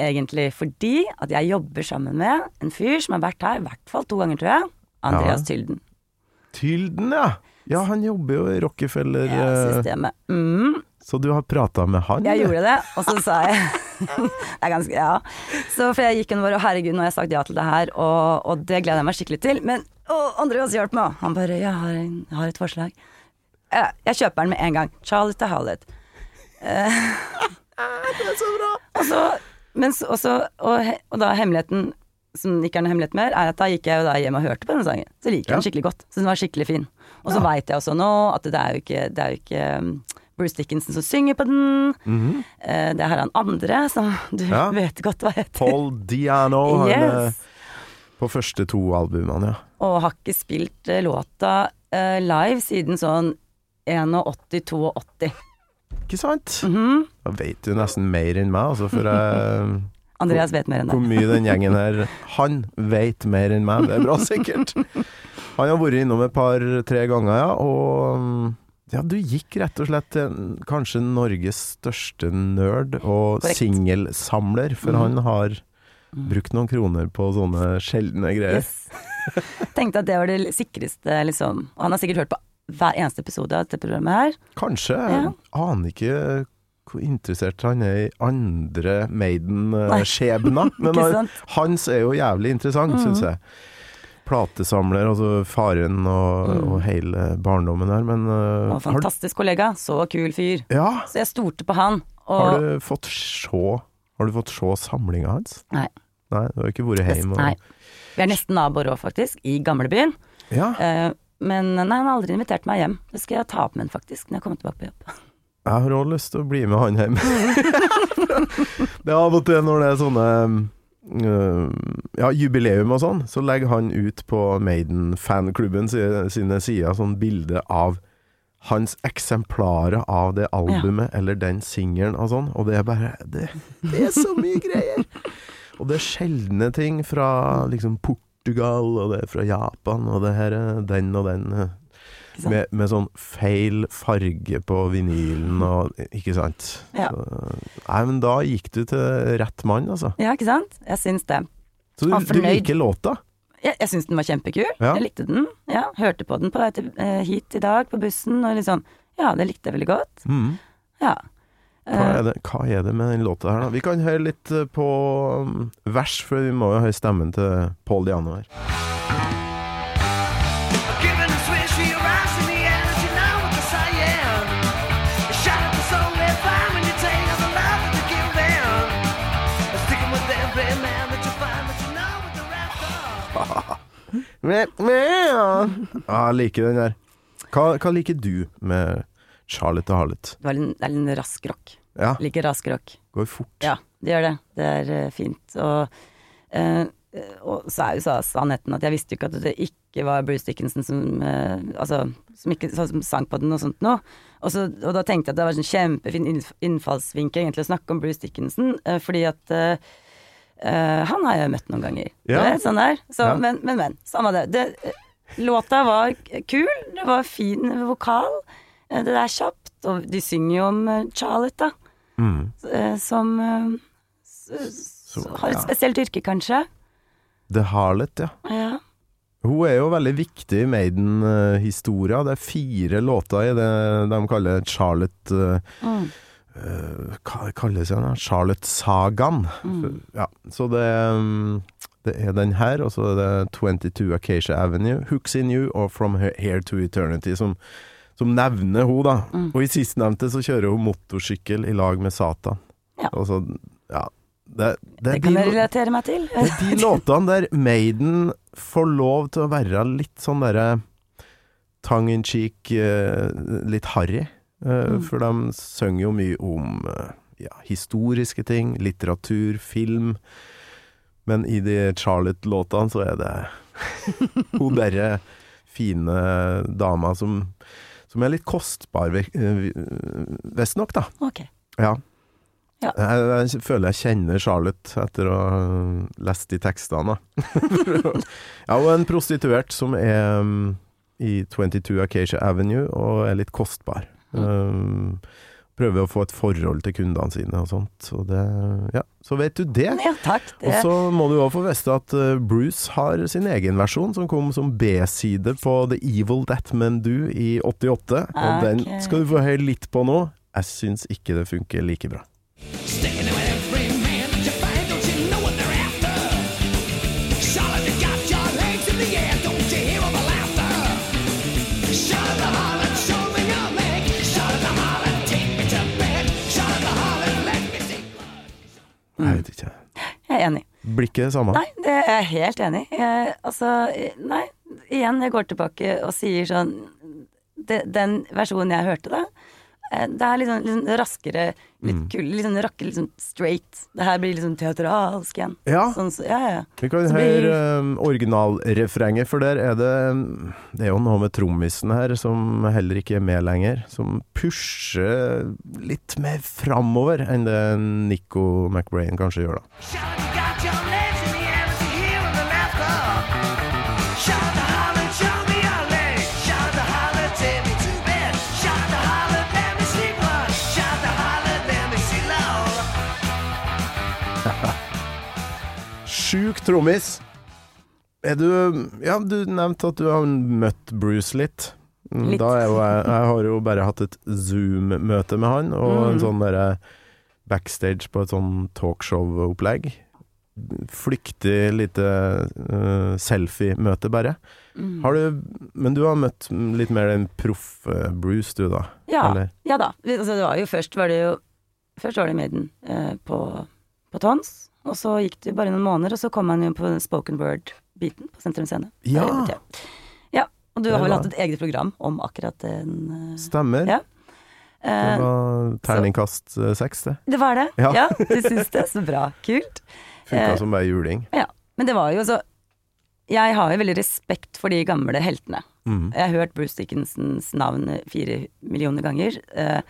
egentlig fordi at jeg jobber sammen med en fyr som har vært her i hvert fall to ganger, tror jeg. Andreas Tylden. Tylden, ja. Ja, han jobber jo i Rockefeller-systemet. systemet. Mm. Så du har prata med han? Jeg gjorde det, og så sa jeg Det er ganske Ja. Så for jeg gikk inn og bare Herregud, nå har jeg sagt ja til det her, og, og det gleder jeg meg skikkelig til. Men å, Andreas, hjelp meg! Han bare Jeg har, en, jeg har et forslag. Jeg, jeg kjøper den med en gang. Charlie to Howlett. Eh, Det er så bra! og så mens, også, og, og, da hemmeligheten, som ikke er noe hemmelighet mer, er at da gikk jeg jo da hjem og hørte på denne sangen. Så liker jeg Ja. den skikkelig godt. Så den var skikkelig fin. Og så Ja. veit jeg også nå at det er jo ikke, det er jo ikke um, Bruce Dickinson som synger på den. Mhm. Eh, det er han andre som du Ja. vet godt hva heter. Paul Diano. Han er på første to albumene, ja. Og har ikke spilt eh, låta eh, live siden sånn 81-82. Ikke sant? Mhm. Da vet du nesten mer enn meg, altså, for jeg Andreas vet mer enn deg. Hvor mye den gjengen her Han vet mer enn meg, det er bra sikkert. Han har vært innom et par-tre ganger, ja, og ja, du gikk rett og slett til kanskje Norges største nerd og singelsamler, for mm. han har brukt noen kroner på sånne sjeldne greier. Yes. Tenkte at det var det sikreste, liksom. Han har sikkert hørt på hver eneste episode av dette programmet her. Kanskje. Ja. Aner ikke hvor interessert han er i andre Maiden-skjebner, men hans er jo jævlig interessant, Mhm. syns jeg. Platesamler, altså faren og, Mm. og hele barndommen der, men uh, Og har, fantastisk kollega. Så kul fyr. ja, Så jeg stolte på han. har du fått se Har du fått se samlinga hans? Nei. Nei, du har ikke vært hjemme? og- Nei. Vi er nesten naboer òg, faktisk. I gamlebyen. Ja, Eh, men nei, han har aldri invitert meg hjem. Det skal jeg ta opp med han faktisk, når jeg kommer tilbake på jobb. jeg har òg lyst til å bli med han hjem. det er av og til når det er sånne øh, ja, jubileum og sånn, så legger han ut på Maiden-fanklubben sine sider sånn bilde av hans eksemplarer av det albumet eller den singelen og sånn, og det er bare Det, det er så mye greier! Og det er sjeldne ting fra liksom Portugal, og det er fra Japan, og det her er den og den. sant? Med, med sånn feil farge på vinylen og Ikke sant? Ja. Så, nei, men da gikk du til rett mann, altså. Ja, ikke sant? Jeg syns det. Så du, du liker låta? Jeg, jeg syns den var kjempekul. Ja. Jeg likte den. Ja, hørte på den på vei eh, hit i dag på bussen, og liksom Ja, det likte jeg veldig godt. Mm. Ja. Hva, Eh, er det, hva er det med den låta her, da? Vi kan høre litt eh, på um, vers, for vi må jo høre stemmen til Paul Diano her. Jeg liker den der. Hva, hva liker du med Charlotte og Harlot? det var en, det er en rask rock. Ja, Liker rask rock. går fort. Ja, det gjør det. Det er eh, fint. Og, eh, og så er jo så sannheten at jeg visste jo ikke at det ikke var Bruce Dickinson som eh, Altså, som ikke som sang på den og sånt nå. Og, så, og da tenkte jeg at det var en kjempefin innfallsvinkel egentlig å snakke om Bruce Dickinson, eh, fordi at eh, eh, han har jeg møtt noen ganger. Ja. Det sånn der. Så, Ja. Men, men, men. Samme det. det. Låta var kul, det var fin vokal. Det er kjapt, og de synger jo om eh, Charlotte, da Mm. eh, som eh, Så, har et spesielt yrke, kanskje. The Harlot, ja. Ja. Hun er jo veldig viktig i Maiden-historia. Det er fire låter i det de kaller Charlotte Mm. uh, Hva kalles den? Charlotte-sagaen. Mm. Ja, så det, um, det er den her, og så er det 22 Acacia Avenue, Hooks in You og From Here to Eternity, som, som nevner hun da. Mm. Og i sistnevnte så kjører hun motorsykkel i lag med Satan. Ja. Og så, ja. Det, det, Det kan de- jeg relatere meg til. det er de låtene der Maiden får lov til å være litt sånn derre tongue in cheek, eh, litt harry. Eh, Mm. For de synger jo mye om eh, ja, historiske ting, litteratur, film. Men i de Charlotte-låtene så er det hun derre fine dama som, som er litt kostbar, ve- eh, visstnok, da. Ok. Ja. Ja. Jeg, jeg føler jeg kjenner Charlotte etter å ha lest de tekstene. ja, og en prostituert som er um, i 22 Acacia Avenue og er litt kostbar. Um, prøver å få et forhold til kundene sine og sånt. Så, det, ja, så vet du det. Ja, takk. Og så må du òg få vite at uh, Bruce har sin egen versjon, som kom som B-side på The Evil That Men Do i 88. Og den skal du få høre litt på nå. Jeg syns ikke det funker like bra. Jeg vet ikke. Jeg er enig. Blir ikke det samme? Nei, det er jeg helt enig i. Altså, nei. Igjen, jeg går tilbake og sier sånn det, Den versjonen jeg hørte da, det er litt sånn, litt sånn raskere, litt Mm. kul, litt sånn rakkere, litt sånn straight. Det her blir litt sånn teatralsk igjen. Ja, Sånn, så, ja, ja. vi kan Så blir- høre um, originalrefrenget, for der er det Det er jo noe med trommisen her som heller ikke er med lenger, som pusher litt mer framover enn det Nico McBrain kanskje gjør, da. Sjuk trommis. Er du Ja, du nevnte at du har møtt Bruce litt. Mm, Litt. Da er jo jeg Jeg har jo bare hatt et Zoom-møte med han, og en Mm. sånn derre backstage på et sånn talkshow-opplegg. Flyktig lite uh, selfie-møte, bare. Mm. Har du Men du har møtt litt mer den proffe Bruce, du, da? Ja, Eller? ja da. Altså, det var jo først var det jo Først var det Maiden uh, på, på Tons, og så gikk det bare noen måneder, og så kom han jo på spoken word-biten på Sentrum Scene. Ja. Ja, og du har vel hatt et eget program om akkurat den eh, Stemmer. Ja. Det eh, var terningkast eh, seks, det. Det var det? Ja. Ja, du syns det? Så bra. Kult. Funka som bare juling. Ja. Men det var jo så Jeg har jo veldig respekt for de gamle heltene. Mm. Jeg har hørt Bruce Dickinsons navn fire millioner ganger. Eh,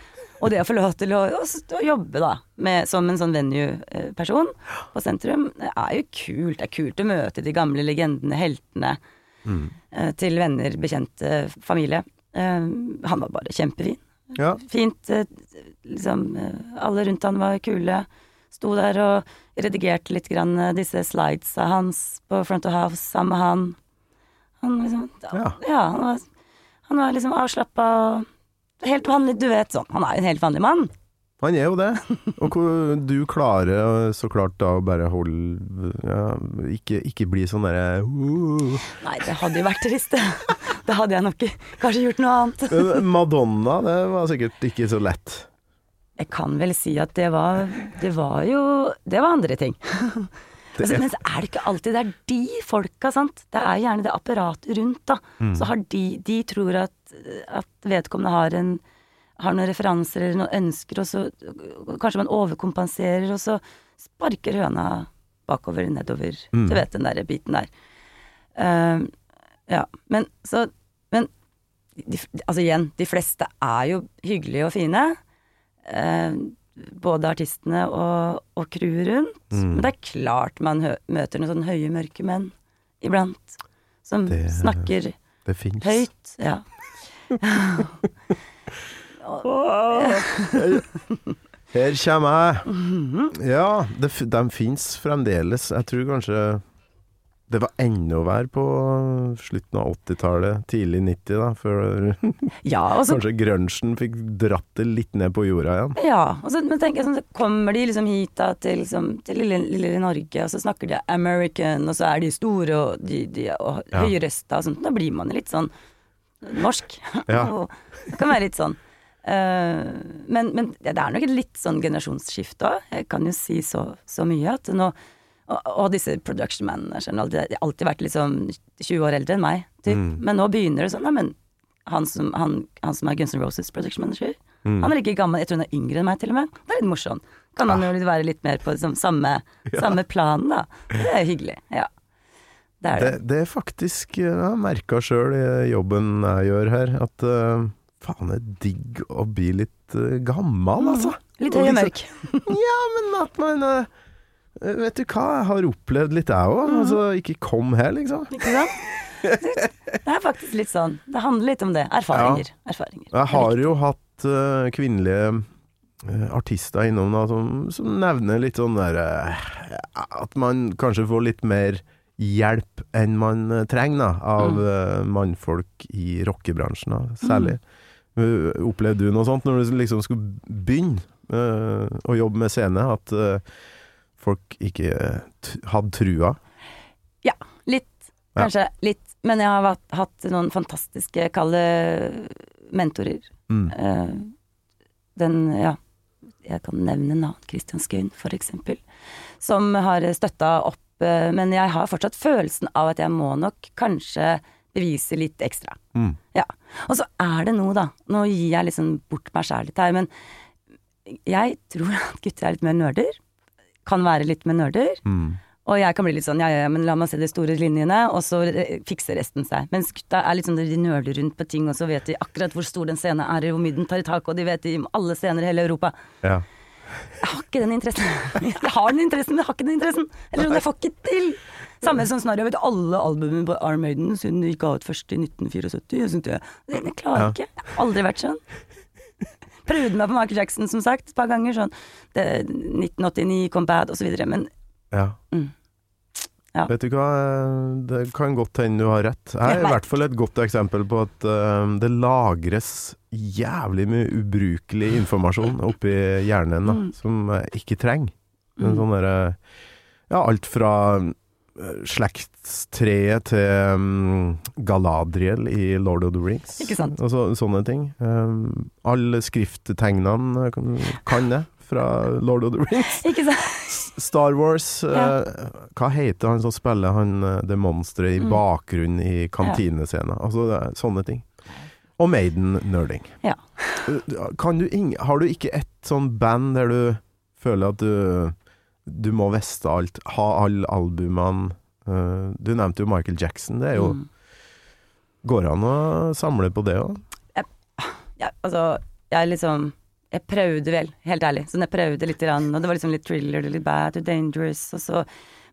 og det å få lov til å, å, å jobbe da, med, som en sånn venue-person på sentrum, det er jo kult. Det er kult å møte de gamle legendene, heltene, Mm. eh, til venner, bekjente, familie. Eh, han var bare kjempefin. Ja. Fint. eh, liksom, eh, alle rundt han var kule. Sto der og redigerte litt grann eh, disse slidesa hans på Front of House sammen med han. Han liksom Ja. ja, han var, han var liksom avslappa og helt vanlig, du vet sånn. Han er jo en helt vanlig mann. Han er jo det. Og du klarer så klart da å bare holde ja, ikke, ikke bli sånn derre uh. Nei, det hadde jo vært trist, det. Det hadde jeg nok kanskje gjort noe annet. Madonna, det var sikkert ikke så lett. Jeg kan vel si at det var Det var jo Det var andre ting. Det men så er det ikke alltid det er de folka, sant. Det er gjerne det apparatet rundt, da. Mm. Så har de De tror at, at vedkommende har en har noen referanser eller noen ønsker, og så kanskje man overkompenserer, og så sparker høna bakover, nedover. Mm. Du vet den der biten der. Uh, ja, men så Men de, altså igjen, de fleste er jo hyggelige og fine. Eh, både artistene og, og crewet rundt. Mm. Men det er klart man møter noen sånne høye, mørke menn iblant. Som Det- snakker Det høyt. Ja. Her kommer jeg. Mhm. Ja, de fins fremdeles. Jeg tror kanskje det var enda vær på slutten av 80-tallet, tidlig 90, da, før ja, så kanskje grunchen fikk dratt det litt ned på jorda igjen. Ja, og så, men tenker jeg sånn, så kommer de liksom hit da til, liksom, til lille, lille Norge, og så snakker de American, og så er de store og, de, de, og Ja. høyrøsta og sånt. Da blir man litt sånn norsk. Ja. det kan være litt sånn. Uh, men, men det er nok et litt sånn generasjonsskifte òg. Jeg kan jo si så, så mye at nå og, og disse production managerne har alltid, alltid vært liksom 20 år eldre enn meg, typ. Mm. Men nå begynner det sånn, nei, men han som, han, han som er Guns N' Roses production manager, Mm. han er like gammel, jeg tror han er yngre enn meg til og med. Det er litt morsomt. Kan han jo litt være litt mer på liksom, samme, samme plan, da. Det er hyggelig. Ja. Det er Det, det. det er faktisk Jeg har merka sjøl i jobben jeg gjør her, at uh, faen, det er digg å bli litt uh, gammel, altså. Litt høy og liksom- mørk. Ja, men at man eh, Vet du hva, jeg har opplevd litt jeg òg. Mm. Altså, ikke kom her, liksom. Ikke sant? Det er faktisk litt sånn. Det handler litt om det. Erfaringer. Erfaringer. Jeg har jo hatt uh, kvinnelige uh, artister innom da, som, som nevner litt sånn der uh, At man kanskje får litt mer hjelp enn man eh, trenger da, av Mm. eh, mannfolk i rockebransjen, da, særlig. Uh, Opplevde du noe sånt når du liksom skulle begynne eh, å jobbe med scene? At eh, folk ikke eh, hadde trua? Ja, Litt, Ja. kanskje. Litt. Men jeg har hatt, hatt noen fantastiske, kalde mentorer. Mm. Uh, den, ja Jeg kan nevne navn. Christian Skøyen, for eksempel. Som har støtta opp. Uh, Men jeg har fortsatt følelsen av at jeg må nok kanskje bevise litt ekstra. Mm. Ja. Og så er det noe, da. Nå gir jeg liksom bort meg sjæl litt her, men jeg tror at gutter er litt mer nerder. Kan være litt med nerder. Mm. Og jeg kan bli litt sånn ja, ja, ja, men la meg se de store linjene, og så eh, fikser resten seg. Mens gutta er litt sånn de nøler rundt på ting, og så vet de akkurat hvor stor den scenen er, hvor mye den tar i tak, og de vet om alle scener i hele Europa. Ja. Jeg har ikke den interessen. Jeg har den interessen, men jeg har ikke den interessen. Eller jeg får ikke til. Samme som snarere, jeg vet alle albumene på Arm Maiden siden de ga ut først i 1974. Jeg, det, jeg klarer Ja. ikke. Jeg har aldri vært sånn. Prøvde meg på Michael Jackson, som sagt, et par ganger. Sånn det, 1989 kom Bad, osv. Men Ja. Mm. Ja. Vet du hva, det kan godt hende du har rett. Jeg er i hvert fall et godt eksempel på at eh, det lagres jævlig mye ubrukelig informasjon oppi hjernen da, Mm. som jeg ikke trenger. En Mm. sånn derre Ja, alt fra eh, slektstreet til um, Galadriel i Lord of the Rings. Ikke sant? Og så, sånne ting. Um, alle skrifttegnene kan, kan det fra Lord of the Rings. Ikke sant? Star Wars ja. uh, Hva heter han som spiller han eh, det monsteret i Mm. bakgrunnen i kantinescenen? Altså sånne ting. Og Maiden-nerding. Ja. Kan du har du ikke et sånn band der du føler at du Du må veste alt, ha alle albumene Uh, Du nevnte jo Michael Jackson. Det er jo Mm. Går an å samle på det òg? ja, altså, jeg liksom Jeg prøvde vel, helt ærlig. Sånn jeg prøvde litt, grann, og det var liksom litt thriller, litt bad og dangerous, og så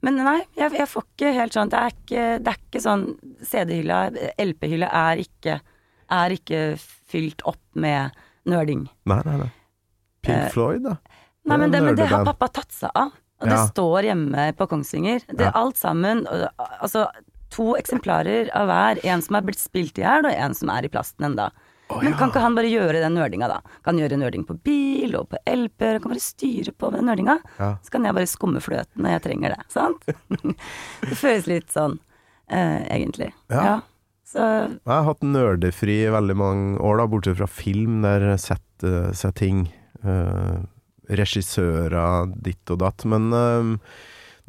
Men nei, jeg, jeg får ikke helt sånn Det er ikke, det er ikke sånn CD-hylla, LP-hylla er ikke Er ikke fylt opp med nerding. Nei, nei, nei. Pink Eh, Floyd, da? Nei, men det, men det har pappa tatt seg av. Og det Ja. står hjemme på Kongsvinger. Det Ja. er alt sammen. Altså to eksemplarer av hver. En som er blitt spilt i hjel, og en som er i plasten enda. Å, Men ja. kan ikke han bare gjøre den nerdinga, da? Kan gjøre nerding på bil og på LP-er, kan bare styre på med den nerdinga. Ja. Så kan jeg bare skumme fløten når jeg trenger det, sant? det føles litt sånn, eh, egentlig. Ja. Så Jeg har hatt nerdefri i veldig mange år, da, bortsett fra film, der setter seg ting. eh, regissører, ditt og datt. Men uh,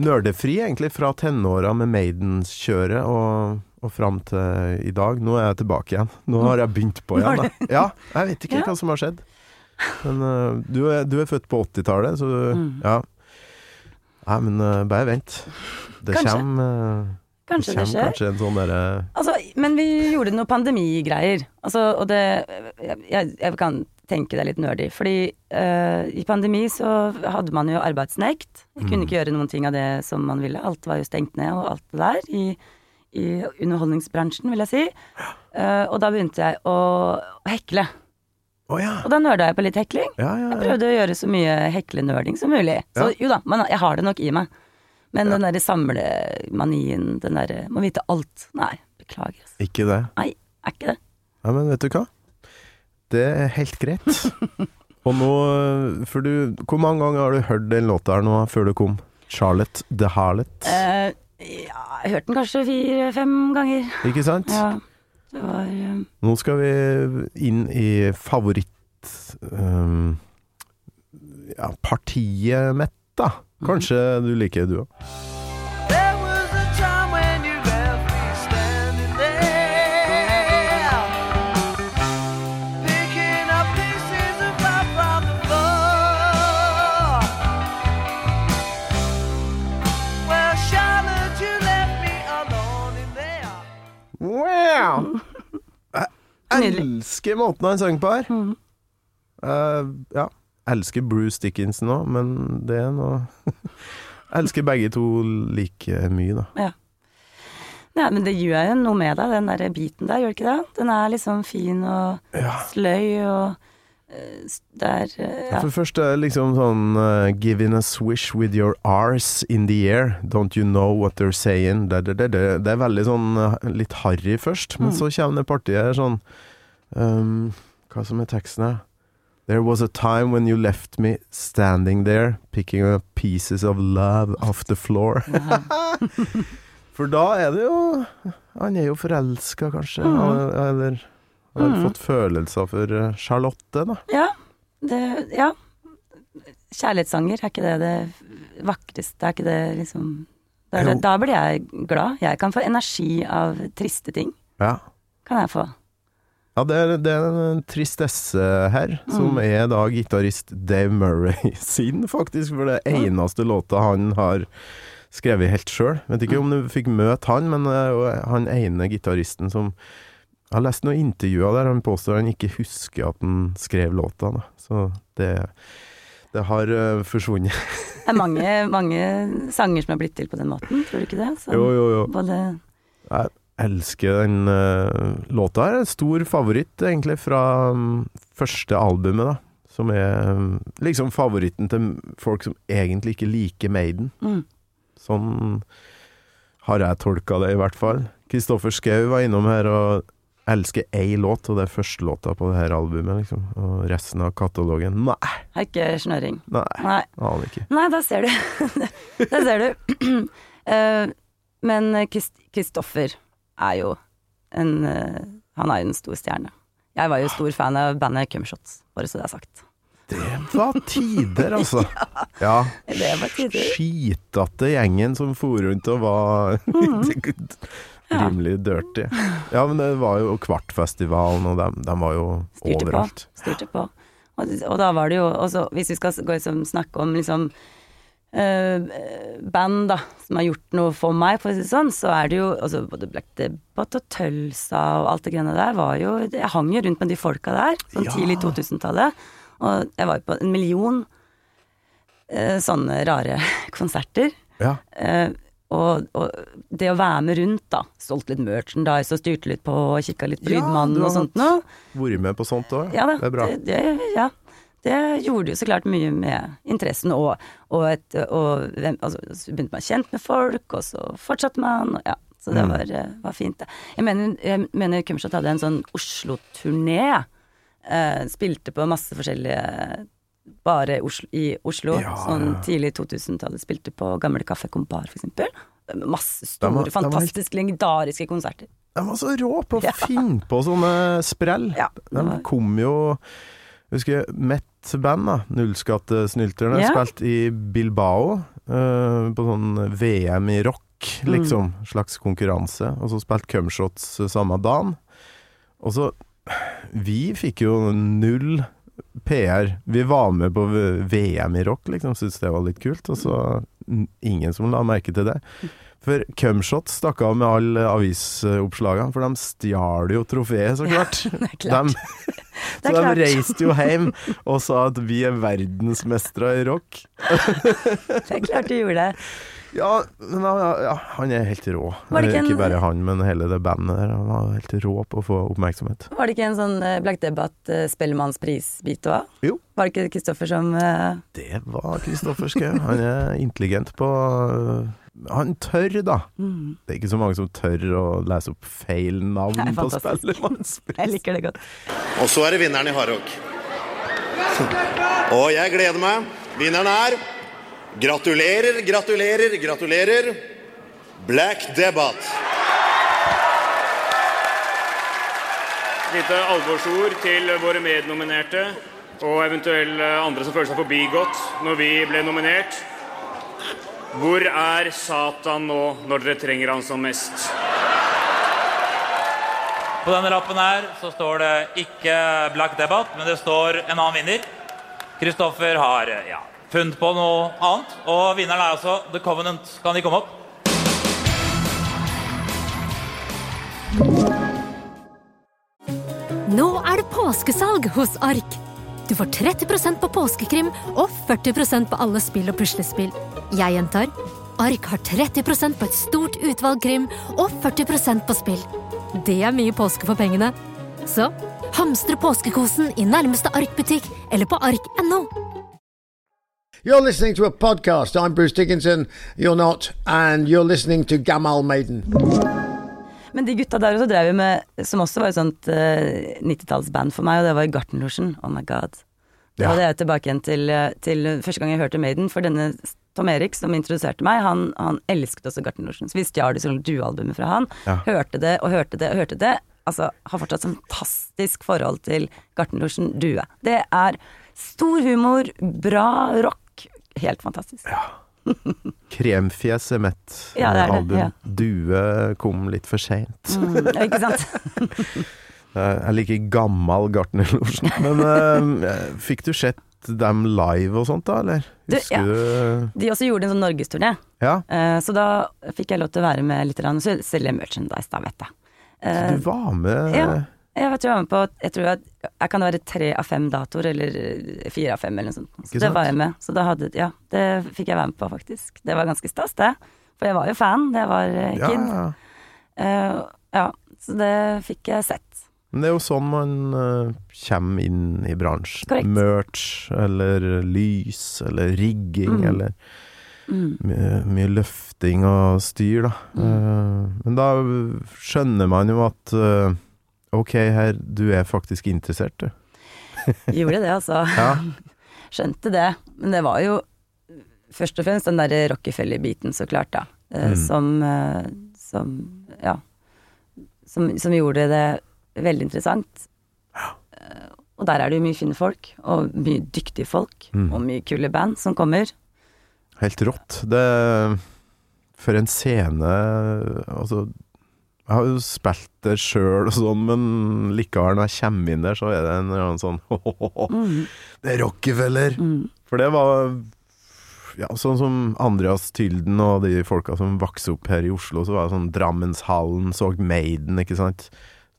nerdefri egentlig fra tenåra med Maidens-kjøret, og, og fram til i dag. Nå er jeg tilbake igjen. Nå har jeg begynt på igjen. Da. Ja, jeg vet ikke Ja. hva som har skjedd. Men uh, du, er, du er født på 80-tallet, så Mm. Ja. Nei, men uh, bare vent. Det Kanskje. kommer eh, Kanskje det skjer. kanskje en sånn derre Altså, men vi gjorde noe pandemigreier. Altså, og det jeg, jeg kan tenke det er litt nerdy. Fordi uh, i pandemi så hadde man jo arbeidsnekt. Jeg kunne ikke gjøre noen ting av det som man ville. Alt var jo stengt ned og alt det der. I, i underholdningsbransjen, vil jeg si. Uh, og da begynte jeg å hekle. Oh, ja. Og da nerda jeg på litt hekling. Ja, ja, Jeg prøvde å gjøre så mye heklenerding som mulig. Så jo da, men jeg har det nok i meg. Men den derre samlemanien, den derre må vite alt. Nei, beklager. Altså. Ikke det. Nei, er ikke det. Ja, men vet du hva? Det er helt greit. Og nå For du Hvor mange ganger har du hørt den låta her nå før du kom? Charlotte the Harlot. Uh, ja, jeg hørte den kanskje fire-fem ganger. Ikke sant? Ja, det var eh, Nå skal vi inn i favoritt um, Ja, partiet mitt, da. Kanskje du liker det, du òg. Wow! Jeg elsker måten han sang på her. Mm. Uh, ja. Jeg elsker Bruce Dickinson òg, men det er noe Jeg elsker begge to like mye, da. Ja, men det gjør jo noe med deg, den der biten der, gjør det ikke det? Den er liksom fin og Ja. sløy og eh, s- det er eh, ja. For det første liksom sånn uh, Giving a swish with your R's in the air. Don't you know what they're saying? Det, det, det, det. er veldig sånn litt harry først, men Mm. så kommer det partiet her sånn um, Hva som er teksten her? There was a time when you left me standing there, picking up pieces of love off the floor. For da er det jo Han er jo forelska, kanskje. Mm. Eller han har Mm. fått følelser for uh, Charlotte, da. Ja, det, ja. Kjærlighetssanger, er ikke det det vakreste? Er ikke det liksom da, da blir jeg glad. Jeg kan få energi av triste ting. Ja. Kan jeg få. Ja, det er, det er en tristesse her, som Mm. er da gitarist Dave Murray sin, faktisk. For det eneste låta han har skrevet helt sjøl. Vet ikke om du fikk møte han, men det er jo han ene gitaristen som Jeg har lest noen intervjuer der han påstår han ikke husker at han skrev låta. Da. Så det, det har uh, forsvunnet. Det er mange, mange sanger som er blitt til på den måten, tror du ikke det? Som Jo, jo, jo. Både Jeg elsker den uh, låta her. En stor favoritt, egentlig, fra um, første albumet, da. Som er um, liksom favoritten til folk som egentlig ikke liker Maiden. mm, Sånn har jeg tolka det, i hvert fall. Kristoffer Schou var innom her og elsker ei låt, og det er første låta på det her albumet, liksom. Og resten av katalogen Nei, Har ikke snøring. nei, Nei. aner ikke. Nei, da ser du. da ser du. uh, men Kristoffer er jo en uh, Han er jo en stor stjerne. Jeg var jo stor fan av bandet Cumshots, bare så det er sagt. Det var tider, altså. Ja. Det var tider. Skitete gjengen som for rundt og var rimelig dirty. Ja, men det var jo Kvartfestivalen, og de, de var jo Styrte på. overalt. Styrte på. Og, og da var det jo også, hvis vi skal gå liksom, snakke om liksom Uh, band da, som har gjort noe for meg, for å si det sånn, så er det jo altså, både Black Debate og Tølsa og alt det greiene der var jo Jeg hang jo rundt med de folka der, sånn Ja. tidlig 2000-tallet. Og jeg var jo på en million uh, sånne rare konserter. Ja. Eh, og, og det å være med rundt, da. Solgte litt merchandise og styrte litt på og kikka litt på Ja, Lydmannen og sånt noe. Vært med på sånt òg? Ja Det er bra. Det, det, ja. det gjorde jo så klart mye med interessen, og, og, et, og altså, så begynte man kjent med folk, og så fortsatte man, og ja. Så det Mm. var, eh, var fint, det. Jeg mener, jeg mener Kumshot hadde en sånn Oslo-turné. Eh, spilte på masse forskjellige bare Oslo, i Oslo. Ja, sånn tidlig 2000-tallet. Spilte på Gamle Kaffe Kompar, for eksempel. Masse store, var- fantastisk var legendariske konserter. De var så rå på å Ja. finne på sånne sprell. Ja, De var- kom jo Jeg husker Met-band, da. Nullskattesnylterne. Ja. Spilte i Bilbao, Uh, på sånn VM i rock. liksom. Mm. Slags konkurranse. Og så spilte Cumshots samme dagen. Og så Vi fikk jo null PR. Vi var med på VM i rock, liksom. Syntes det var litt kult. Og så ingen som la merke til det. For Cumshot stakk av med alle avisoppslagene, for de stjal jo trofeet, så klart. Det er klart. De, så de reiste jo hjem og sa at vi er verdensmestere i rock. Det er klart du gjorde det. Ja, men han, ja, han er helt rå. Var det ikke ikke, bare han, men hele det bandet der. Han var helt rå på å få oppmerksomhet. Var det ikke en sånn eh, Black Debate-spellemannspris-bit òg? Jo. Var det ikke Kristoffer som uh... Det var Kristoffer Schou. Han er intelligent på Han tør, da. mm, Det er ikke så mange som tør å lese opp feil navn på. Spellemannspris. Jeg liker det godt. Og så er det vinneren i hardrock. Og jeg gleder meg. Vinneren er Gratulerer, gratulerer, gratulerer. Black Debate. lite alvorsord til våre mednominerte og eventuelle andre som føler seg forbigått når vi ble nominert. Hvor er Satan nå når dere trenger han som mest? På denne lappen her så står det ikke Black Debate, men det står en annen vinner. Kristoffer har eh, ja, funnet på noe annet, og vinneren er altså The Covenant. Kan de komme opp? Nå er det påskesalg hos Ark. Du får 30% på påskekrim og 40% på alle spill og puslespill. Jeg gjentar Ark har 30% på et stort utvalg krim og 40% på spill. Det er mye påske for pengene. Så hamstre påskekosen i nærmeste Ark-butikk eller på ark.no. You're listening to a podcast. I'm Bruce Dickinson. You're not. And you're listening to Gamal Maiden. Men de gutta der også drev jo med Som også var et sånt uh, 90-tallsband for meg, og det var Gartnerlosjen. Oh my god. Da Ja. hadde jeg tilbake igjen til, eh, til første gang jeg hørte Maiden, for denne Tom Erik som introduserte meg, han, han elsket også Gartnerlosjen. Så vi stjal det sånn dualbumet fra han. Ja. Hørte det og hørte det og hørte det. Altså, har fortsatt sånn fantastisk forhold til Gartnerlosjen Due. Det er stor humor, bra rock. Helt fantastisk. Kremfjes er mitt Ja, det er det, album. ja. Due kom litt for seint. Mm, ikke sant? Jeg liker gammel Gartnerlosjen. Men uh, fikk du sett dem live og sånt, da, eller? Du, ja. du De også gjorde en sånn norgesturné. Ja, Uh, Så da fikk jeg lov til å være med litt, og selge merchandise, da, vet jeg. så du var med ja. Jeg vet, jeg var med på Jeg tror jeg, jeg kan være tre av fem datoer, eller eh, fire av fem, eller noe sånt. Så det var jeg med. Så da hadde Ja, det fikk jeg være med på, faktisk. Det var ganske stas, det. For jeg var jo fan da jeg var kid. ja. Eh, ja, så det fikk jeg sett. Men det er jo sånn man uh, kommer inn i bransjen. Korrekt. Merch, eller lys, eller rigging, Mm. eller Mm. mye, mye løfting og styr, da. Eh, men da skjønner man jo at eh, ok, her, du er faktisk interessert, du. Gjorde det, altså. Ja. Skjønte det. Men det var jo først og fremst den derre Rockefeller-biten, så klart, da. eh, Mm. Som, eh, som Ja. Som, som gjorde det veldig interessant. Eh, Og der er det jo mye fine folk, og mye dyktige folk, Mm. og mye kule band som kommer. Helt rått. Det For en scene Altså, jeg har jo spilt det sjøl og sånn, men likevel, når jeg kommer inn der, så er det en eller annen sånn Mm. Det er Rockefeller! Mm. For det var ja, sånn som Andreas Tylden og de folka som vokste opp her i Oslo, så var det sånn Drammenshallen, så Maiden, ikke sant.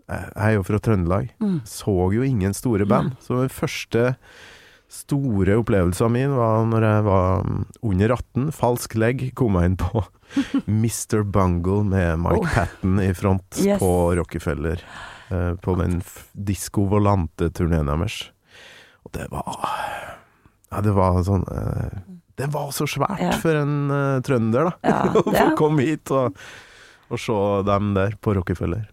Jeg er jo fra Trøndelag. Mm. Så jo ingen store band. Så det første store opplevelsen min var når jeg var mm, under 18, falsk legg, kom jeg inn på Mr. Bungle med Mike Oh. Patton i front Yes. på Rockefeller. eh, på den Disco Volante-turneen deres. Og det var Ja, det var sånn eh, Det var så svært Ja. for en eh, trønder, da. Ja, Å få det- komme hit og, og se dem der på Rockefeller.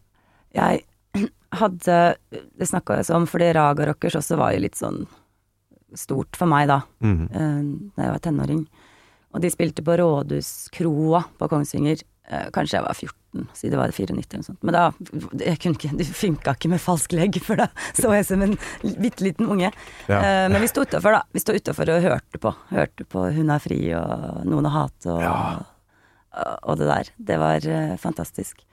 Jeg hadde Det snakka jeg om, fordi Raga Rockers også var jo litt sånn stort for meg da, mm da jeg var tenåring. Og de spilte på Rådhuskroa på Kongsvinger. Eh, kanskje jeg var 14, siden det var 94 eller noe sånt. Men da jeg kunne ikke, Det funka ikke med falsk legg, for da så jeg som en bitte liten unge. Ja. Eh, men vi sto utafor, da. Vi sto utafor og hørte på. Hørte på Hun er fri og Noen å hate og Ja. og det der. Det var fantastisk.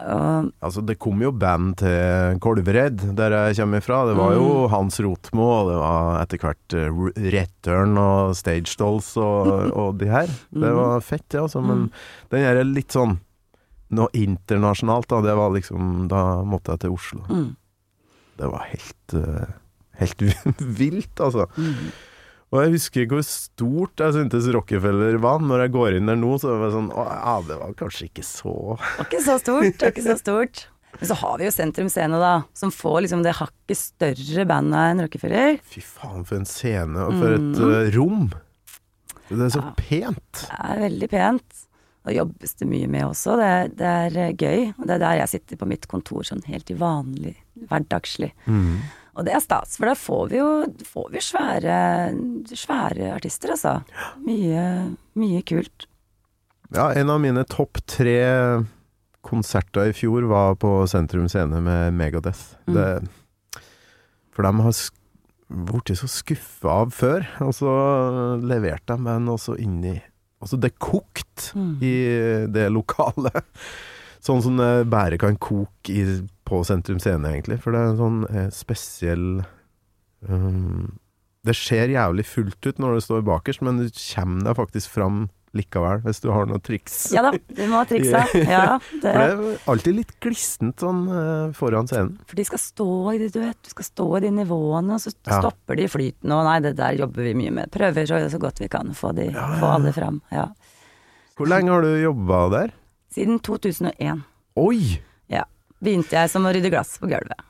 Og Altså, det kom jo band til Kolvereid, der jeg kommer fra. Det var jo Mm. Hans Rotmo, og det var etter hvert eh, Return og Stage Dolls og, og de her. Det Mm. var fett, det, altså. Men den her er litt sånn noe internasjonalt, da. Det var liksom Da måtte jeg til Oslo. mm, Det var helt eh, Helt vilt, altså. mm. Og jeg husker ikke hvor stort jeg syntes Rockefeller var. Når jeg går inn der nå, så er det sånn Å ja, det var kanskje ikke så Det var ikke så stort. Det var ikke så stort. Men så har vi jo Sentrum Scene, da, som får liksom det hakket større bandet enn Rockefeller. Fy faen, for en scene, og for et Mm. uh, rom. Det er så Ja. pent. Det er veldig pent. Og jobbes det mye med også. Det, det er eh, gøy. Og det er der jeg sitter på mitt kontor sånn helt i vanlig, hverdagslig. Og det er stas, for da får vi jo får vi svære, svære artister, altså. Mye, mye kult. Ja, en av mine topp tre konserter i fjor var på Sentrum Scene med Megadeth. Mm. Det, for de har blitt så skuffa av før, og så leverte de den også inn i Altså, det kokte Mm. i det lokale. Sånn som det bare kan koke i, på Sentrum Scene, egentlig. For det er en sånn eh, spesiell um, Det ser jævlig fullt ut når det står bakerst, men du kommer deg faktisk fram likevel, hvis du har noen triks. Ja da, du må triksa Ja, det, For det er alltid litt glissent sånn eh, foran scenen. for de skal stå i det, du vet. Du skal stå i de nivåene, og så Ja. stopper de flyten. Og nei, det der jobber vi mye med. Prøver så, så godt vi kan få, de, få alle fram. Ja. Hvor lenge har du jobba der? Siden 2001. Oi! Ja. Begynte jeg som å rydde glass på gulvet.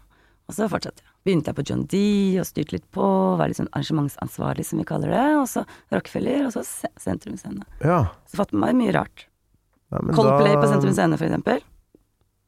Og så fortsatte jeg. Begynte jeg på John D og styrte litt på, var litt sånn arrangementsansvarlig som vi kaller det. Og så Rockefeller, og så Se- Sentrum Scene. Ja. Så fått med meg mye rart. ja Coldplay da- på Sentrum Scene, for eksempel.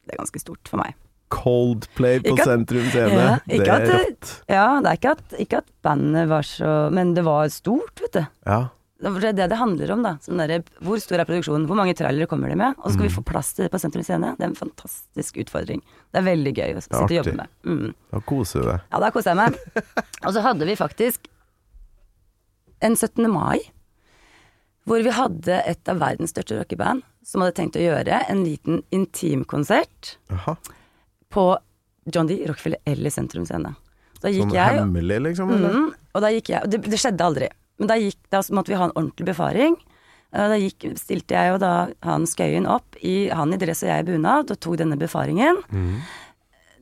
Det er ganske stort for meg. Coldplay på at- Sentrum Scene. Ja, det er rått. Ja, det er ikke at, ikke at bandet var så Men det var stort, vet du. Ja. Det er det det handler om, da. Sånn derre, hvor stor er produksjonen, hvor mange trailere kommer de med? Og så skal Mm. vi få plass til det på Sentrum Scene. Det er en fantastisk utfordring. Det er veldig gøy å sitte og jobbe med. Mm. Da koser du deg. Ja, da koser jeg meg. Og så hadde vi faktisk en 17. mai, hvor vi hadde et av verdens største rockeband som hadde tenkt å gjøre en liten intimkonsert på John D. Rockefeller eller Sentrum Scene. Da gikk Sånn jeg hemmelig, liksom? Mm, og da gikk jeg, og det, det skjedde aldri. Men da, gikk, da måtte vi ha en ordentlig befaring. Da gikk, stilte jeg jo da han Skøyen opp, i, han i dress og jeg i bunad, og tok denne befaringen.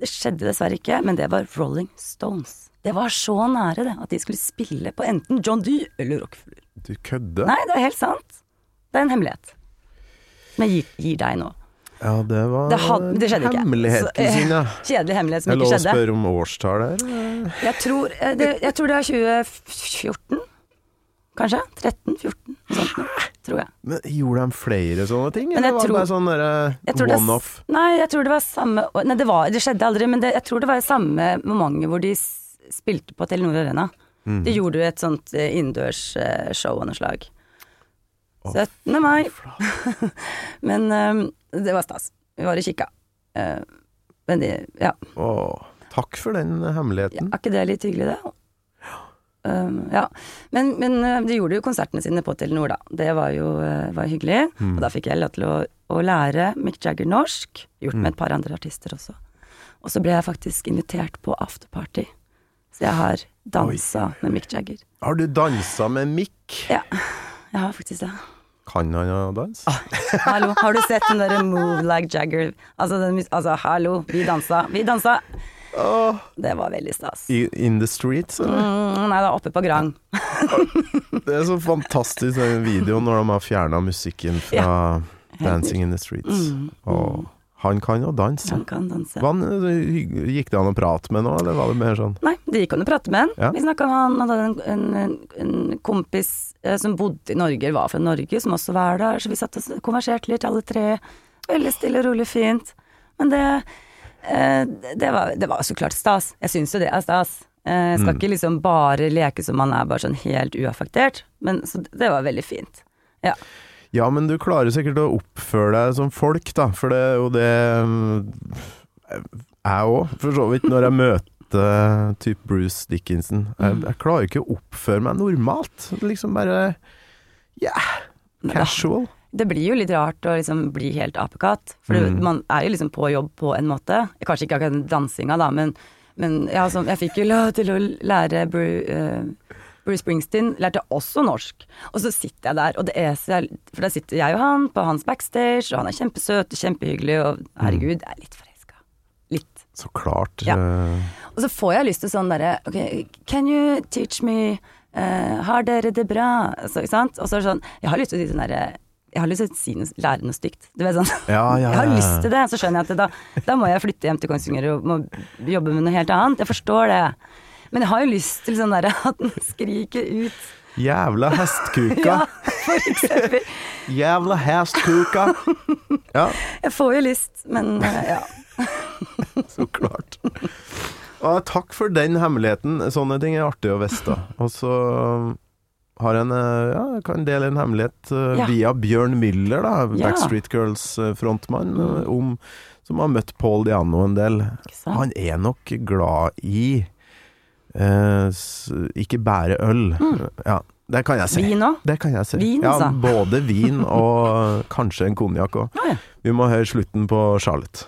Det skjedde dessverre ikke, men det var Rolling Stones. Det var så nære, det, at de skulle spille på enten John Dee eller Rockefeller. Du kødder? Nei, det er helt sant. Det er en hemmelighet. Som jeg gir, gir deg nå. Ja, det var Det, had, det hemmeligheten Så, eh, sin, ja. Kjedelig hemmelighet som Jeg ikke lov å skjedde. spørre om årstallet her? Jeg tror, eh, det, jeg tror det er 2014, kanskje? 13-14, noe sånt noe, tror jeg. Men gjorde de flere sånne ting, eller var det bare sånn s- one-off? Nei, jeg tror det var samme Nei, det, var, det skjedde aldri, men det, jeg tror det var i samme momentet hvor de spilte på Telenor Arena. Mm. De gjorde jo et sånt eh, innendørs eh, show av noe slag. Å, 17. mai. men um, det var stas. Vi var og kikka. Uh, men de, ja. Oh, takk for den hemmeligheten. Er ikke det litt hyggelig, det? Um, ja. Men, men uh, de gjorde jo konsertene sine på Telenor, da. Det var jo uh, var hyggelig. Mm. Og da fikk jeg lov til å, å lære Mick Jagger norsk. Gjort Mm. med et par andre artister også. Og så ble jeg faktisk invitert på afterparty. Så jeg har dansa med Mick Jagger. Har du dansa med Mick? Ja, jeg har faktisk det. Kan han ha dans? Hallo, har du sett den derre Move Like Jagger? Altså, den, altså, hallo, vi dansa. Vi dansa! Det var veldig stas. i, in the streets, eller? Mm, nei, da oppe på Grang. Det er så fantastisk den videoen når de har fjerna musikken fra Dancing in the Streets. Mm, Og han kan jo danse. Han kan danse. Hva, gikk det an å prate med nå, eller var det mer sånn Nei, det gikk an å prate med han. Ja. Vi snakka med han, han hadde en, en, en kompis eh, som bodde i Norge, var fra Norge, som også var der, så vi satt og konverserte litt, alle tre. Veldig stille, og rolig, fint. Men det, det, var, det var så klart stas. Jeg syns jo det er stas. Eh, Jeg skal Mm. ikke liksom bare leke som man er, bare sånn helt uaffektert. Men så det var veldig fint. Ja. Ja, men du klarer sikkert å oppføre deg som folk, da, for det er jo det mm, Jeg òg, for så vidt, når jeg møter typ Bruce Dickinson. Jeg, Mm. jeg klarer ikke å oppføre meg normalt. Liksom bare Yeah, casual. Det blir jo litt rart å liksom bli helt apekatt, for mm. man er jo liksom på jobb på en måte. Kanskje ikke akkurat dansinga, da, men, men ja, så, jeg fikk jo lov til å lære eh, Bruce Springsteen, lærte også norsk. Og så sitter jeg der, og det er så For der sitter jeg og han på hans backstage, og han er kjempesøt og kjempehyggelig, og herregud, jeg er litt forelska. Litt. Så klart. Ja. eh, Og så får jeg lyst til sånn derre Ok, can you teach me uh, Har dere det bra? Så, ikke sant? Og så er det sånn Jeg har lyst til å si sånn derre jeg har lyst til å si noe, lære noe stygt. Du vet sånn. Ja, ja, Jeg har lyst til det, så skjønner jeg at da, da må jeg flytte hjem til Kongsvinger og må jobbe med noe helt annet. Jeg forstår det. Men jeg har jo lyst til sånn derre at den skriker ut. Jævla hestkuka. Ja, for eksempel. Jævla hestkuka. Ja, Jeg får jo lyst, men eh, ja. så klart. Og takk for den hemmeligheten. Sånne ting er artig å vite. Og så har en eh, Ja, kan dele en hemmelighet eh, Ja. via Bjørn Müller, da, Backstreet Girls-frontmann, mm. som har møtt Paul Diano en del. Han er nok glad i eh, ikke bare øl. Ja, det kan jeg si. Mm. Vin òg? Det kan jeg si. Vin, ja, både vin og kanskje en konjakk òg. Ja, ja. Vi må høre slutten på Charlotte.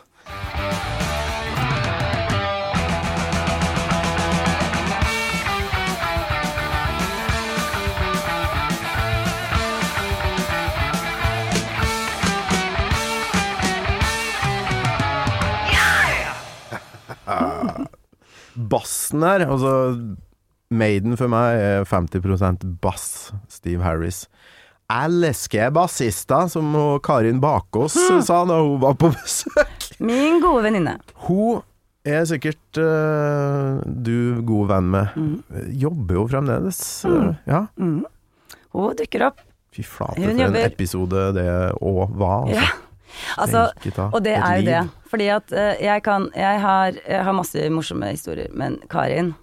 Bassen her, altså Maiden for meg er 50% bass, Steve Harris. Elsker bassister, som Karin Bakås sa da hun var på besøk. Min gode venninne. Hun er sikkert uh, du god venn med. Jobber jo fremdeles. eh, ja. Hun dukker opp. Fy flate, for en episode det òg var, altså. Ja. Altså, og det er jo det. Fordi at eh, jeg kan jeg har, jeg har masse morsomme historier, men Karin,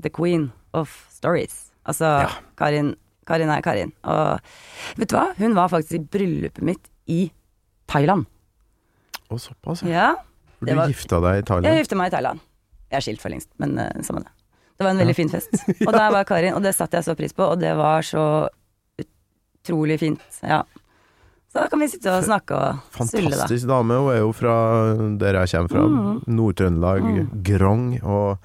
the queen of stories. Altså, Karin, Karin er Karin. Og vet du hva? Hun var faktisk i bryllupet mitt i Thailand. Og såpass, ja. Ja. For du var- gifta deg i Thailand? Jeg gifta meg i Thailand. Jeg er skilt for lengst, men uh, samme det. Det var en veldig fin fest. Og der var Karin, og det satte jeg så pris på, og det var så utrolig fint. Ja. Da kan vi sitte og snakke og sulle, da. Fantastisk dame. Hun er jo fra der jeg kommer fra, Mm. Nord-Trøndelag, Grong. Og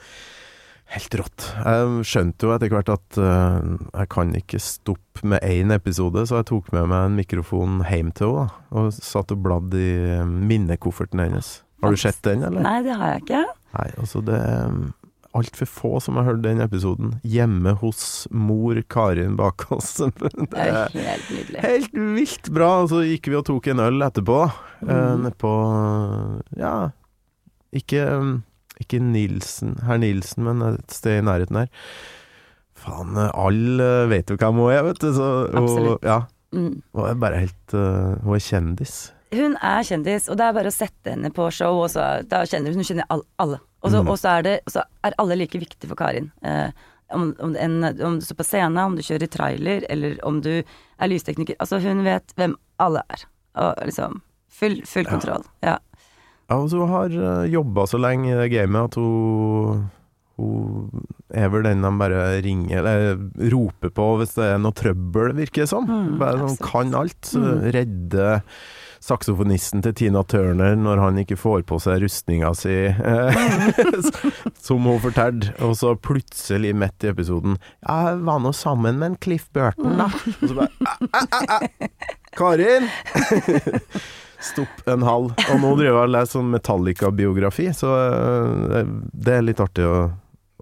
helt rått. Jeg skjønte jo etter hvert at uh, jeg kan ikke stoppe med én episode, så jeg tok med meg en mikrofon hjem til henne og satt og bladde i minnekofferten hennes. Har du sett den, eller? Nei, det har jeg ikke. Nei, altså det er altfor få som har hørt den episoden. Hjemme hos mor Karin bak oss. Det er helt nydelig. Helt vilt bra. Og så gikk vi og tok en øl etterpå. Mm. Eh, Nedpå Ja, ikke, ikke Nilsen, herr Nilsen, men et sted i nærheten her. Faen, alle vet jo hvem hun er, vet du. Så, og, Absolutt. ja, Mm. hun er bare helt eh, Hun er kjendis. Hun er kjendis, og det er bare å sette henne på show, og så da kjenner hun, hun kjenner all, alle. Og så Mm. og så er, det- så er alle like viktige for Karin. Eh, om, om, en, om du står på scenen, om du kjører trailer, eller om du er lystekniker. Altså, hun vet hvem alle er. Og liksom full, full kontroll. Ja. Ja, og så har uh, jobba så lenge i det gamet at hun Hun er vel den de bare ringer eller roper på hvis det er noe trøbbel, virker det som. Mm, bare sånn kan alt. Mm. Redde saksofonisten til Tina Turner når han ikke får på seg rustninga si, eh, som hun fortalte. Og så plutselig, midt i episoden Jeg var nå sammen med en Cliff Burton, da. Og så bare "Æ, æ, æ, æ. Karin! Stopp en halv. Og nå driver jeg og leser sånn Metallica-biografi, så eh, det er litt artig å,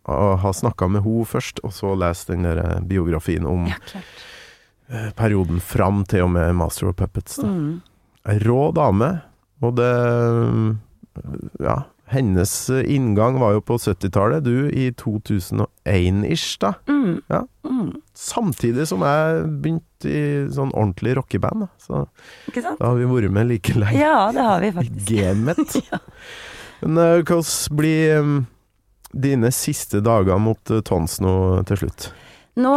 å ha snakka med henne først, og så lese den der eh, biografien om ja, perioden fram til og med Master of Puppets. Da. Mm. Rå dame, og det Ja, hennes inngang var jo på 70-tallet, du i 2001-ish, da. Mm. Ja. Mm. Samtidig som jeg begynte i sånn ordentlig rockeband. Så Ikke sant? da har vi vært med like lenge. Ja, det har vi faktisk. Gamet. Men uh, hvordan blir um, dine siste dager mot uh, Tons nå til slutt? Nå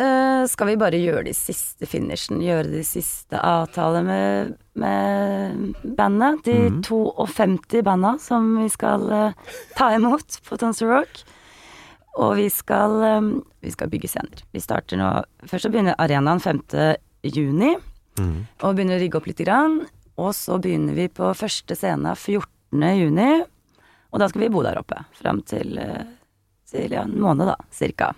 eh, skal vi bare gjøre de siste finishen, gjøre de siste avtaler med, med bandet. De mm. 52 banda som vi skal uh, ta imot på Tonsor Rock. Og vi skal, um, vi skal bygge scener. Vi starter nå Først så begynner arenaen 5. juni. Og begynner å rigge opp lite grann. Og så begynner vi på første scene 14. juni. Og da skal vi bo der oppe fram til, til ja, en måned, da, cirka.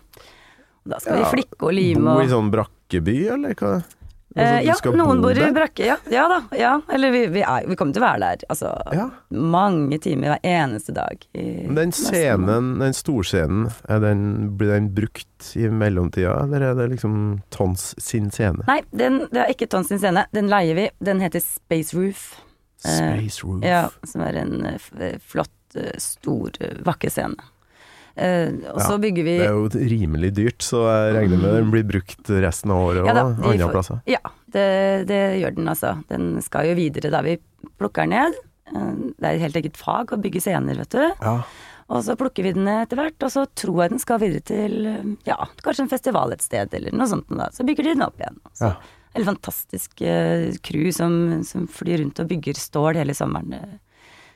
Og da skal Ja, vi flikke og lime Bo i sånn brakkeby, eller hva? Altså, Eh, ja, noen bo bor i brakke, ja. Ja da. Ja. Eller vi, vi, er, vi kommer til å være der altså Ja. mange timer hver eneste dag. I Den scenen, den storscenen, den, blir den brukt i mellomtida, eller er det liksom Tons sin scene? Nei, den, det er ikke Tons sin scene. Den leier vi. Den heter Space Roof. Eh, Space Roof. Ja, som er en eh, eh, flott, eh, stor, eh, vakker scene. Eh, og så Ja, bygger vi Det er jo rimelig dyrt, så jeg regner med den blir brukt resten av året Ja og de andre plasser. Ja, det, det gjør den altså. Den skal jo videre da vi plukker den ned. Eh, Det er et helt eget fag å bygge scener, vet du. Ja. Og så plukker vi den ned etter hvert, og så tror jeg den skal videre til ja, kanskje en festival et sted, eller noe sånt. Da. Så bygger de den opp igjen. Så, Ja. Eller fantastisk eh, crew som, som flyr rundt og bygger stål hele sommeren.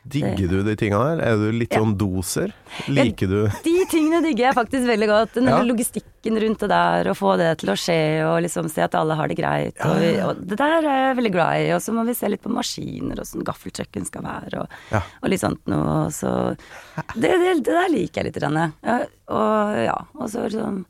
Digger du de tinga der? Er du litt Ja. sånn doser? Liker du De tingene digger jeg faktisk veldig godt. Den Ja. logistikken rundt det der, å få det til å skje, og liksom se at alle har det greit. Ja, Og, vi, ja, ja. og det der er jeg veldig glad i. Og så må vi se litt på maskiner, og sånn gaffeltrucken skal være, og, Ja. og litt sånt noe. Så det, det, det der liker jeg litt. Ja, og ja, og så liksom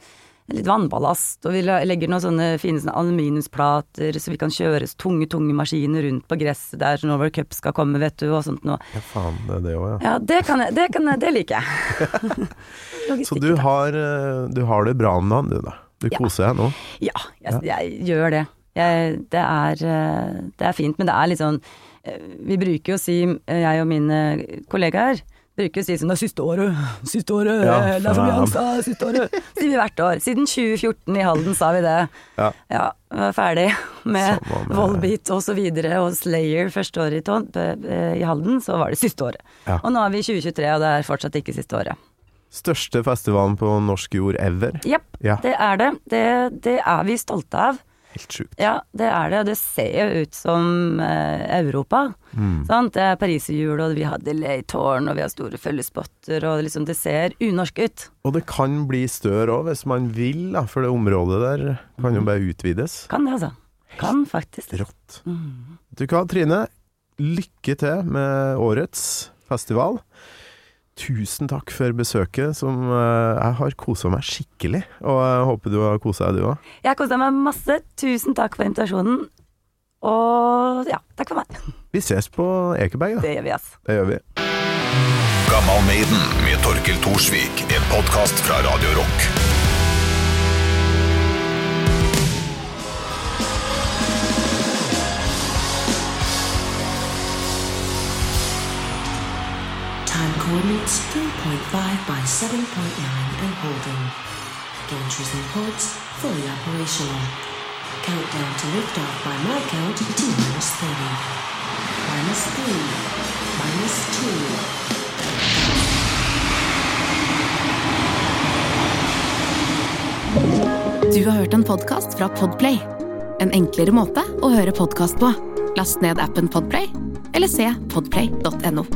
litt vannballast, og vi legger noen sånne fine sånne aluminiumsplater, så vi kan kjøre tunge, tunge maskiner rundt på gresset der når World Cup skal komme, vet du, og sånt noe. Ja, faen, det er det òg, ja. Ja, det kan jeg, det, kan jeg, det liker jeg. Så du har, eh, du har det bra med han, du da? Du Ja. koser deg nå? Ja, jeg, jeg gjør det. Jeg, det, er, eh, det er fint, men det er litt sånn eh, Vi bruker jo å si, jeg og mine kollegaer bruker å si sånn 'Det siste året, siste året, Ja, det er for mye angst, siste året'. Sier vi hvert år. Siden 2014 i Halden sa vi det. Ja. Ja, ferdig med med- Volbeat og så videre, og Slayer første året i, Ton- i Halden, så var det siste året. Ja. Og nå er vi i 2023, og det er fortsatt ikke siste året. Største festivalen på norsk jord ever? Jepp, Ja. det er det. det. Det er vi stolte av. Helt sjukt. Ja, det er det. Det ser jo ut som eh, Europa. Sant? Det er pariserhjul, og vi har delaytårn, og vi har store følgespotter, og liksom det ser unorsk ut. Og det kan bli større òg, hvis man vil, da, for det området der kan jo bare utvides. Kan det, altså. Kan faktisk. Rått. Du hva, Trine? Lykke til med årets festival. Tusen takk for besøket, som eh, jeg har kosa meg skikkelig. Og jeg håper du har kosa deg, du òg. Jeg har kosa meg masse. Tusen takk for invitasjonen. Og ja, takk for meg. Vi ses på Ekeberg, da. Det gjør vi, ass. Det gjør vi. Gammal Maiden med Torkil Thorsvik. En podkast fra Radio Rock. Coordinates 3.5 by 7.9 and holding. Gantries and ports fully operational. Countdown to liftoff by my count T minus 30. Minus 3. Minus 2. Du har hørt en podkast fra Podplay. En enklere måte å høre podkast på. Last ned appen Podplay, eller se podplay.no.